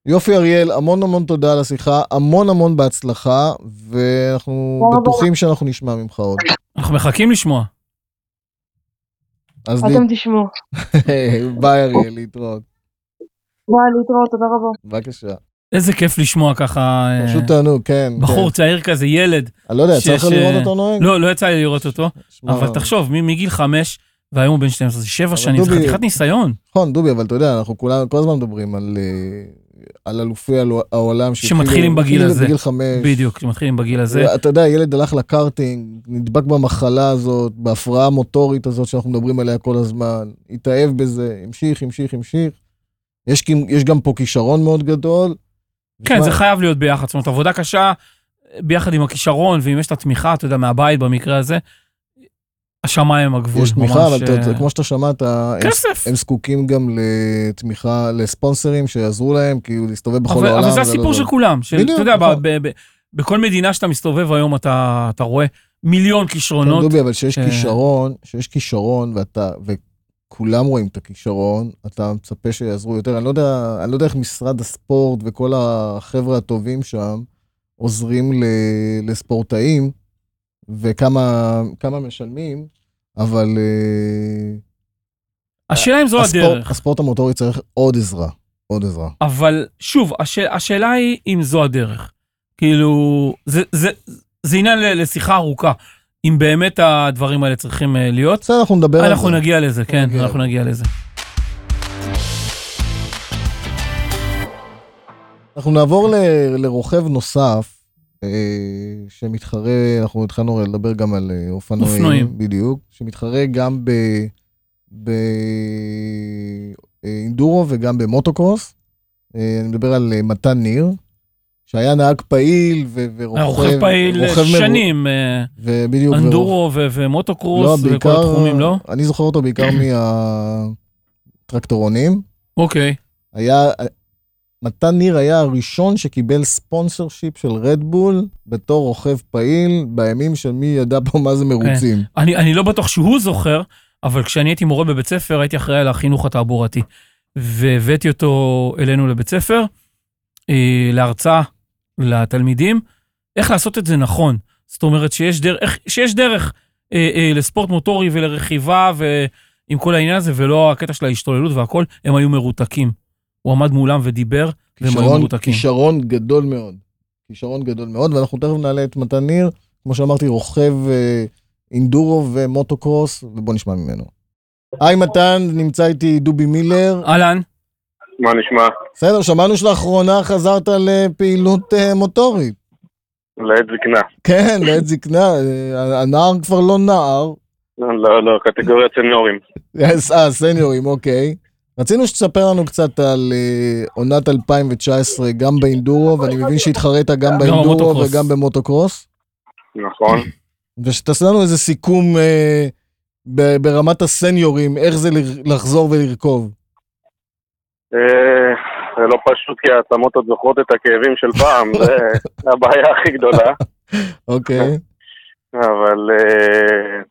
יופי אריאל, המון המון תודה על השיחה, המון המון בהצלחה, ואנחנו. בטוחים שאנחנו נשמע ממך עוד. אנחנו מחכים לשמוע. אז אתם תשמעו. ביי אריאל, להתראות. ביי, להתראות, תודה רבה. בבקשה. איזה כיף לשמוע ככה אה, פשוט תענוג, כן. בחור כן. צעיר כזה, ילד. אני לא יודע, יצא לך לראות אותו נוהג? לא, לא יצא לי לראות אותו, אבל תחשוב, מגיל חמש, והיום הוא בן 12, זה שבע שנים, זה דובי- חתיכת ניסיון. נכון, דובי, אבל אתה יודע, אנחנו כולנו כל הזמן מדברים על... אה, על אלופי העל- העולם שמתחילים בגיל הזה. בגיל חמש. בדיוק, כשמתחילים בגיל הזה. אתה יודע, ילד הלך לקארטינג, נדבק במחלה הזאת, בהפרעה המוטורית הזאת שאנחנו מדברים עליה כל הזמן, התאהב בזה, המשיך, המשיך, המשיך. יש, יש גם פה כישרון מאוד גדול. כן, זה חייב להיות ביחד. זאת אומרת, עבודה קשה ביחד עם הכישרון, ואם יש את התמיכה, אתה יודע, מהבית במקרה הזה, השמיים הגבול. יש תמיכה, אבל אה, כמו שאתה שמעת, הם, כסף. הם זקוקים גם לתמיכה, לספונסרים שיעזרו להם, כאילו להסתובב בכל אבל, העולם. אבל זה הסיפור זה. של כולם. של, בדיוק, אתה יודע, נכון. ב, ב, ב, בכל מדינה שאתה מסתובב היום, אתה, אתה רואה מיליון כן, כישרונות. דובי, אבל שיש ש- כישרון, שיש כישרון ואתה, וכולם רואים את הכישרון, אתה מצפה שיעזרו יותר. אני לא יודע, אני לא יודע איך משרד הספורט וכל החבר'ה הטובים שם עוזרים ל, לספורטאים, וכמה כמה משלמים, אבל אה, השאלה אם זו הספורט, הדרך. הספורט המוטורי צריך עוד עזרה, עוד עזרה. אבל שוב, הש... השאלה היא אם זו הדרך. כאילו, זה, זה, זה עניין לשיחה ארוכה. אם באמת הדברים האלה צריכים אה, להיות. בסדר, אנחנו נדבר על אנחנו זה. נגיע לזה, כן, נגיע אנחנו. נגיע לזה. אנחנו נעבור ל- לרוכב נוסף, אה, שמתחרה, אנחנו התחלנו לדבר גם על אה, אופנועים. אופנועים. בדיוק, שמתחרה גם באינדורו וגם במוטוקרוס. אה, אני מדבר על אה, מתן ניר, שהיה נהג פעיל ו- ורוכב... היה רוכב פעיל רוכב שנים, אה, ובדיוק. אנדורו ו- ומוטוקרוס לא, וכל בעיקר, התחומים, לא? אני זוכר אותו בעיקר מהטרקטורונים. אוקיי. היה, מתן ניר היה הראשון שקיבל ספונסר שיפ של רדבול בתור רוכב פעיל בימים של מי ידע פה מה זה מרוצים. אני, אני לא בטוח שהוא זוכר, אבל כשאני הייתי מורה בבית ספר, הייתי אחראי על החינוך התעבורתי. והבאתי אותו אלינו לבית ספר, אה, להרצאה לתלמידים, איך לעשות את זה נכון. זאת אומרת שיש דרך, שיש דרך אה, אה, לספורט מוטורי ולרכיבה ועם כל העניין הזה, ולא הקטע של ההשתוללות והכל, הם היו מרותקים. הוא עמד מולם ודיבר, והם היו מרותקים. כישרון גדול מאוד. כישרון גדול מאוד, ואנחנו תכף נעלה את מתן ניר, כמו שאמרתי, רוכב אה, אינדורו ומוטוקרוס, ובוא נשמע ממנו. היי מתן, נמצא איתי דובי מילר. אהלן, מה נשמע? בסדר, שמענו שלאחרונה חזרת לפעילות אה, מוטורית. לעת זקנה. כן, לעת זקנה, אה, הנער כבר לא נער. לא, לא, קטגוריית סניורים. אה, סניורים, אוקיי. רצינו שתספר לנו קצת על אה, עונת 2019, גם באינדורו, ואני מבין שהתחרית גם באינדורו. וגם במוטוקרוס, נכון. ושתעשה לנו איזה סיכום ברמת הסניורים, איך זה לחזור ולרכוב. אה, זה לא פשוט כי העצמות עוד זוכרות את הכאבים של פעם, זה הבעיה הכי גדולה. אוקיי, אבל אה,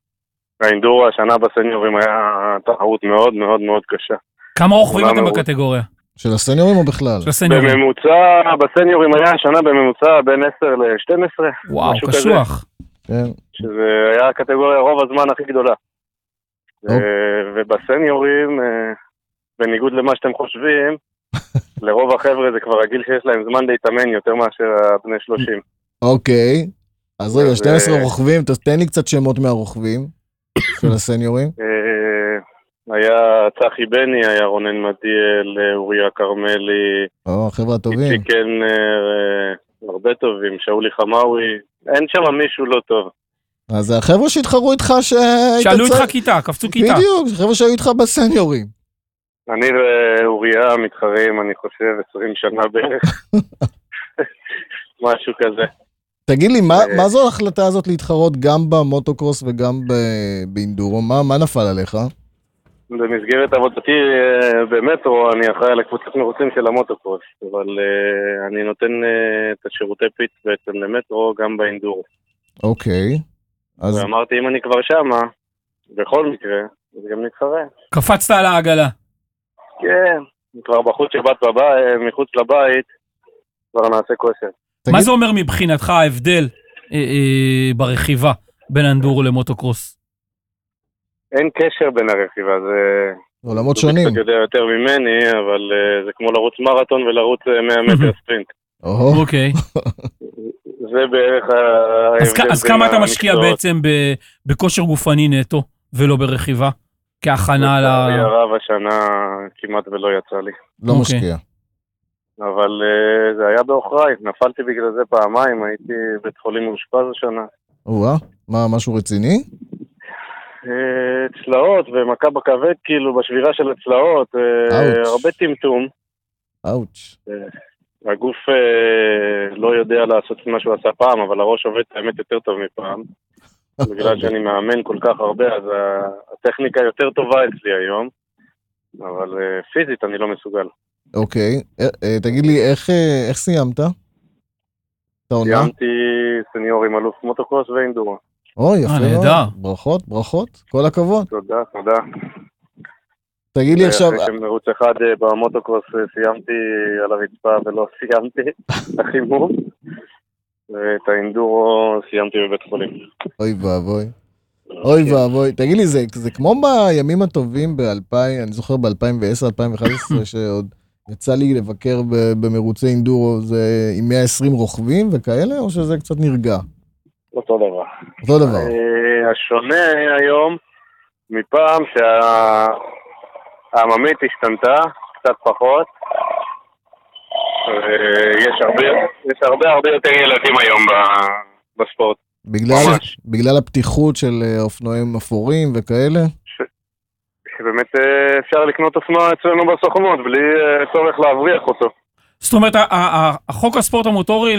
האינדורו השנה בסניורים היה תחרות מאוד מאוד מאוד קשה. כמה רוכבים אתם. בקטגוריה? של הסניורים או בכלל? של הסניורים. בממוצע, בסניורים היה השנה בממוצע בין 10 ל-12, וואו. קשוח. כן, שזה היה הקטגוריה רוב הזמן הכי גדולה. אוקיי. אה, ובסניורים, אה, בניגוד למה שאתם חושבים, לרוב החבר'ה זה כבר הגיל שיש להם זמן להתאמן יותר מאשר הבני 30. אוקיי. אז רגע, אז, 12 אה, רוכבים, תן לי קצת שמות מהרוכבים של הסניורים. אה, היה צחי בני, היה רונן מדיאל, אה, אוריה כרמלי, או, החבר'ה הטובים. איציק קלנר, אה, הרבה טובים, שאולי חמאווי, אין שם מישהו לא טוב. אז החבר'ה שהתחרו איתך שהיית שאלו איתך. כיתה, קפצו כיתה. בדיוק, חבר'ה שהיו איתך בסניורים. אני ואוריה מתחרים, אני חושב, 20 שנה בערך. משהו כזה. תגיד לי, מה, אה. מה זו ההחלטה הזאת להתחרות גם במוטוקרוס וגם ב- באינדורו? מה, מה נפל עליך? במסגרת עבודתי אה, במטרו, אני אחראי על הקבוצת מרוצים של המוטוקרוס, אבל אה, אני נותן אה, את השירותי פיץ בעצם למטרו גם באינדורו. אוקיי. אז ואמרתי, אם אני כבר שמה, בכל מקרה, אז גם נתחרה. קפצת על העגלה. כן, כבר בחוץ שבת בבית, מחוץ לבית, כבר נעשה כושר. מה זה אומר מבחינתך ההבדל אה, אה, ברכיבה בין אנדורו למוטוקרוס? אין קשר בין הרכיבה, זה... עולמות שונים. קצת יודע יותר ממני, אבל אה, זה כמו לרוץ מרתון ולרוץ אה, 100 מטר ספרינט. או, אוקיי. זה בערך ההבדל אז כמה אתה משקיע. בעצם ב- בכושר גופני נטו, ולא ברכיבה? כהכנה ל... לצערי הרב השנה כמעט ולא יצא לי. לא אוקיי. משקיע. אבל אה, זה היה בעוכריי, נפלתי בגלל זה פעמיים, הייתי בית חולים מאושפז השנה. או-אה, מה, משהו רציני? אה, צלעות ומכה בכבד, כאילו, בשבירה של הצלעות, אאוץ'. הרבה טמטום. אאוץ'. הגוף לא יודע לעשות את מה שהוא עשה פעם, אבל הראש עובד האמת יותר טוב מפעם. בגלל שאני מאמן כל כך הרבה, אז ה- הטכניקה יותר טובה אצלי היום, אבל אה, פיזית אני לא מסוגל. אוקיי. אה, אה, תגיד לי, איך איך סיימת? סיימתי סניור עם אלוף מוטוקרוס ואינדורו. אוי, יפה מאוד. ברכות, ברכות. כל הכבוד. תודה, תודה. תגיד לי עכשיו, אחרי שמרוץ אחד במוטוקרוס סיימתי על הרצפה ולא סיימתי את החימום, ואת האינדורו סיימתי בבית חולים. אוי ואבוי. אוי ואבוי. תגיד לי, זה, זה כמו בימים הטובים ב-2000, אני זוכר ב-2010, 2011, שעוד יצא לי לבקר במרוצי אינדורו, זה עם 120 רוכבים וכאלה, או שזה קצת נרגע? אותו דבר. אותו דבר. אה, השונה היום מפעם שהעממית השתנתה, קצת פחות. הרבה, יש הרבה הרבה יותר ילדים היום ב- בספורט. בגלל, ממש. בגלל הפתיחות של אה, אופנועים אפורים וכאלה? שבאמת אה, אפשר לקנות אופנוע אצלנו בסוכנות בלי אה, צורך להבריח אותו. זאת אומרת, החוק הספורט המוטורי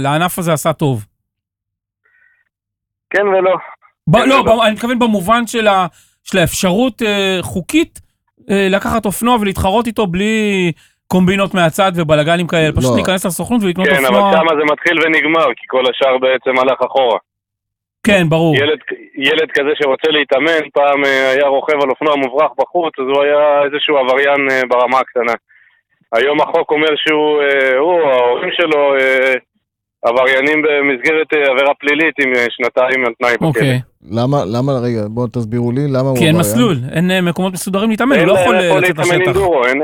לענף הזה עשה טוב. כן ולא. ב- כן, לא, לא. ב- אני מתכוון במובן של ה- של האפשרות אה, חוקית אה, לקחת אופנוע ולהתחרות איתו בלי קומבינות מהצד ובלאגנים כאלה. פשוט לא. להיכנס לסוכנות ולקנות כן, אבל אופנוע. שמה זה מתחיל ונגמר, כי כל השאר בעצם הלך אחורה. כן, ברור. ילד, ילד כזה שרוצה להתאמן, פעם אה, היה רוכב על אופנוע מוברח בחוץ, אז הוא היה איזשהו עבריין אה, ברמה הקטנה. היום החוק אומר שהוא, אה, הוא, ההורים שלו, אה, עבריינים במסגרת אה, עבירה פלילית עם אה, שנתיים על תנאי בכלא. אוקיי. למה, למה, רגע, בואו תסבירו לי, למה הוא כי אין עבריין? מסלול, אין אה, מקומות מסודרים להתאמן, הוא אין לא יכול לצאת להתאמן לשטח. אינדורו, אין-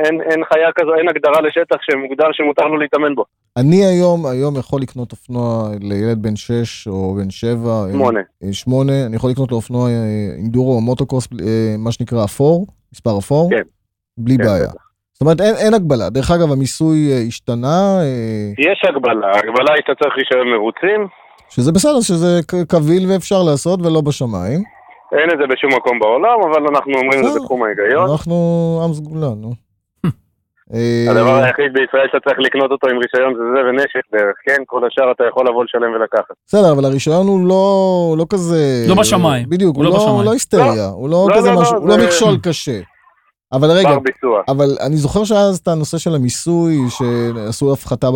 חיה כזו, אין הגדרה לשטח שמוגדר שמותר לו להתאמן בו. אני היום, היום יכול לקנות אופנוע לילד בן 6 או בן 7. שמונה. 8, אני יכול לקנות לו אופנוע אינדורו או מוטוקרוס, אה, מה שנקרא אפור, מספר אפור, כן. בלי כן, בעיה. זאת אומרת, אין, אין הגבלה. דרך אגב, המיסוי אה, השתנה, אה, יש הגבלה, ההגבלה היא שאתה צריך רישיון מרוצים, שזה בסדר, שזה קביל ואפשר לעשות ולא בשמיים. אין את זה בשום מקום בעולם, אבל אנחנו אומרים את זה. בתחום ההיגיון. אנחנו עם סגולה, נו. אה, הדבר היחיד בישראל שאתה צריך לקנות אותו עם רישיון זה זה ונשק דרך, כן? כל השאר אתה יכול לבוא לשלם ולקחת. בסדר, אבל הרישיון הוא לא, לא כזה... לא בשמיים. בדיוק, הוא הוא לא לא, בשמיים. הוא לא היסטריה, הוא לא לא, כזה לא, לא, משהו, הוא לא מכשול קשה. אבל רגע. אבל אני זוכר שאז את הנושא של המיסוי, שעשו הפחתה,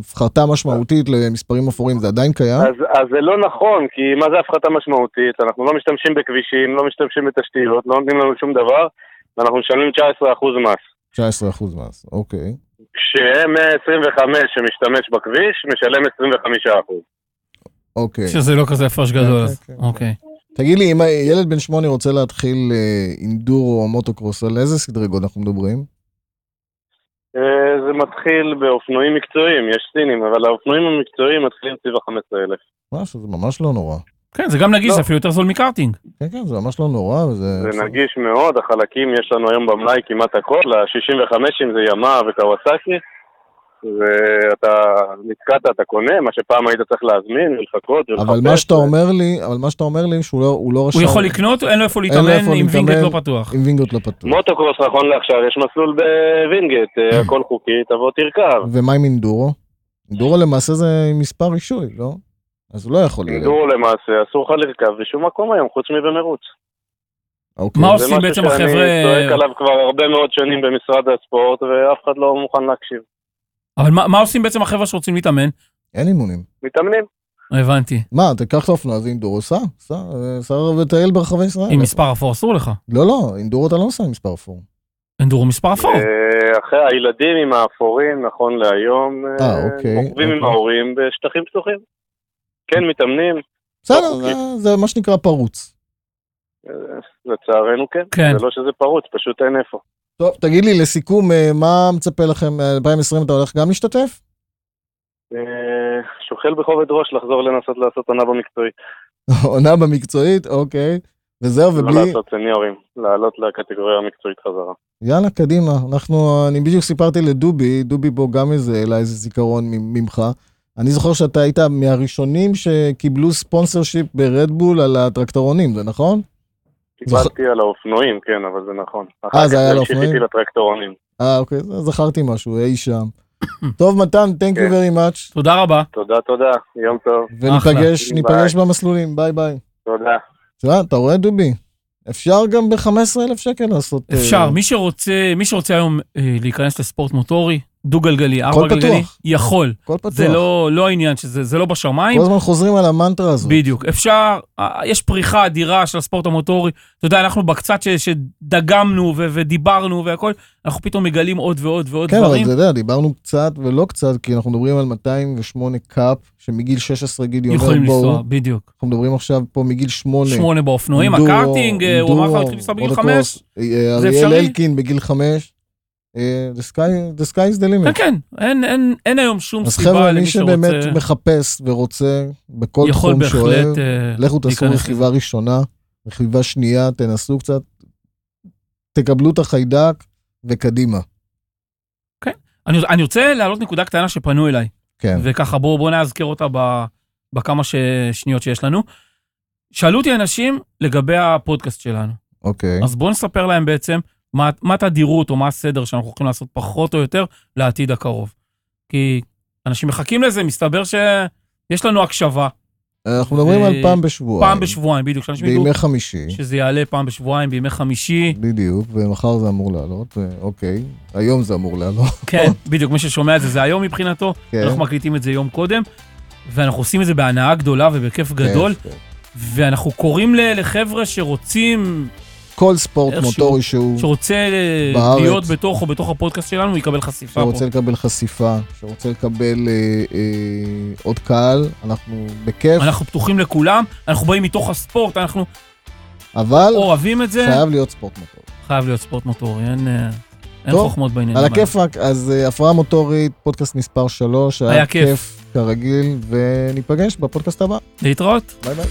הפחתה משמעותית למספרים אפורים, זה עדיין קיים? אז, אז זה לא נכון, כי מה זה הפחתה משמעותית? אנחנו לא משתמשים בכבישים, לא משתמשים בתשתיות, לא נותנים לנו שום דבר, ואנחנו משלמים 19% מס. 19 אחוז מס, אוקיי. כש-125 שמשתמש בכביש, משלם 25%. אוקיי. שזה לא כזה הפרש גדול, כן, כן. אוקיי. תגיד לי, אם ילד בן שמונה רוצה להתחיל אה, אינדורו או מוטוקרוס, על איזה סדרי גודל אנחנו מדברים? אה, זה מתחיל באופנועים מקצועיים, יש סינים, אבל האופנועים המקצועיים מתחילים סביב ה-15,000. משהו, זה ממש לא נורא. כן, זה גם נגיש, לא. זה אפילו יותר זול מקארטינג. כן, כן, זה ממש לא נורא, וזה... זה נגיש מאוד, החלקים יש לנו היום במלאי כמעט הכל, ה-65 זה ימה וקוואסקי, ואתה נתקעת, אתה קונה, מה שפעם היית צריך להזמין ולחכות ולחפש. אבל מה שאתה אומר לי, אבל מה שאתה אומר לי, שהוא לא, הוא לא רשם... הוא יכול לקנות, אין לו איפה להתאמן עם וינגייט לא פתוח. אם וינגייט לא פתוח. מוטוקרוס נכון לעכשיו, יש מסלול בווינגייט, אה, הכל חוקי, תבוא תרכב. ומה עם enduro? enduro למעשה זה מספר רישוי, לא? אז הוא לא יכול לראות. enduro למעשה, אסור לך לרכב בשום מקום היום, חוץ מבמרוץ. אוקיי. מה זה עושים משהו בעצם שאני החבר'ה- צועק עליו כבר הרבה מאוד שנים במשרד הספורט, ואף אחד לא מוכן להקשיב. אבל מה מה עושים בעצם החבר'ה שרוצים להתאמן? אין אימונים. מתאמנים. הבנתי. מה, תיקח את האופנוע הזה אינדורו, סע, סע, אה, סע וטייל ברחבי ישראל. עם מספר אפור אסור לך. לא, לא, אינדורו אתה לא נוסע עם מספר אפור. אנדורו מספר אפור. אה, אחרי הילדים עם האפורים, נכון להיום, אה, אוקיי, רוכבים עם אוקיי. ההורים בשטחים פתוחים. כן, מתאמנים, בסדר, אוקיי. זה- זה מה שנקרא פרוץ. לצערנו כן. כן. זה לא שזה פרוץ, פשוט אין איפה. טוב, תגיד לי, לסיכום, אה, מה מצפה לכם, אה, 2020 אתה הולך גם להשתתף? אה, שוקל בכובד ראש לחזור לנסות לעשות עונה במקצועית. עונה במקצועית, אוקיי. וזהו, לא ובלי... לעשות סניורים, לעלות לקטגוריה המקצועית חזרה. יאללה, קדימה. אנחנו, אני בדיוק סיפרתי לדובי, דובי פה גם איזה, העלה איזה זיכרון ממך. אני זוכר שאתה היית מהראשונים שקיבלו ספונסר שיפ ברדבול על הטרקטורונים, זה נכון? קיבלתי על האופנועים, כן, אבל זה נכון. אה, זה היה על האופנועים? המשיך איתי לטרקטורונים. אה, אוקיי, זכרתי משהו, אי שם. טוב, מתן, thank you כן. very much. תודה רבה. תודה, תודה, יום טוב, וניפגש במסלולים, ביי ביי. תודה. תראה, אתה רואה, דובי? אפשר גם ב-15,000 שקל לעשות... אה, אפשר, מי שרוצה, מי שרוצה היום אה, להיכנס לספורט מוטורי, דו-גלגלי, ארבע-גלגלי. יכול. הכל פתוח. זה לא לא העניין, שזה זה לא בשמיים. כל הזמן חוזרים על המנטרה הזאת. בדיוק. אפשר, אה, יש פריחה אדירה של הספורט המוטורי. אתה יודע, אנחנו בקצת ש- שדגמנו ו- ודיברנו והכל, אנחנו פתאום מגלים עוד ועוד ועוד כן, אבל דברים. אתה יודע, דיברנו קצת ולא קצת, כי אנחנו מדברים על 208 cup, שמגיל 16 גידי אומר, יכולים בואו, לנסוע, בדיוק. אנחנו מדברים עכשיו פה מגיל 8. שמונה באופנועים, enduro, הקארטינג, אה, הוא אמר לך להתחיל לנסוע בגיל מוטוקרוס, חמש. אה, זה אריאל אפשרי? אלקין בגיל 5. The sky the sky is the limit. כן, כן, אין- אין- אין היום שום אז סיבה חבר'ה, למי מי שבאמת שרוצה. מחפש ורוצה, בכל תחום שאוהב, אה, לכו תעשו רכיבה ראשונה, רכיבה שנייה, תנסו קצת, תקבלו את החיידק וקדימה. אני, אני רוצה להעלות נקודה קטנה שפנו אליי, כן. וככה בואו בוא נאזכר אותה ב, בכמה ש, שניות שיש לנו. שאלו אותי אנשים לגבי הפודקאסט שלנו, אוקיי. אז בואו נספר להם בעצם מה, מה התדירות או מה הסדר שאנחנו הולכים לעשות פחות או יותר לעתיד הקרוב. כי אנשים מחכים לזה, מסתבר שיש לנו הקשבה אנחנו מדברים על אה, פעם בשבועיים. פעם בשבועיים, בדיוק, בימי חמישי. שזה יעלה פעם בשבועיים, בימי חמישי. בדיוק, ומחר זה אמור לעלות, ו- אוקיי. היום זה אמור לעלות. כן, בדיוק, מי ששומע את זה, זה היום מבחינתו. כן. אנחנו מקליטים את זה יום קודם, ואנחנו עושים את זה בהנאה גדולה ובכיף גדול, כן, כן. ואנחנו קוראים לחבר'ה שרוצים כל ספורט מוטורי שהוא, שרוצה אה, בארץ. להיות בתוך או בתוך הפודקאסט שלנו, הוא יקבל חשיפה פה. שרוצה לקבל חשיפה, שרוצה לקבל אה, אה, עוד קהל, אנחנו בכיף, אנחנו פתוחים לכולם, אנחנו באים מתוך הספורט, אנחנו אבל אוהבים את זה. חייב להיות ספורט מוטורי. חייב להיות ספורט מוטורי, אין, אה, אין טוב, חוכמות בעניינים על. הכיפאק, אז אה, הפרעה מוטורית, פודקאסט מספר 3, היה היה כיף. כיף כרגיל, וניפגש בפודקאסט הבא. להתראות. ביי ביי.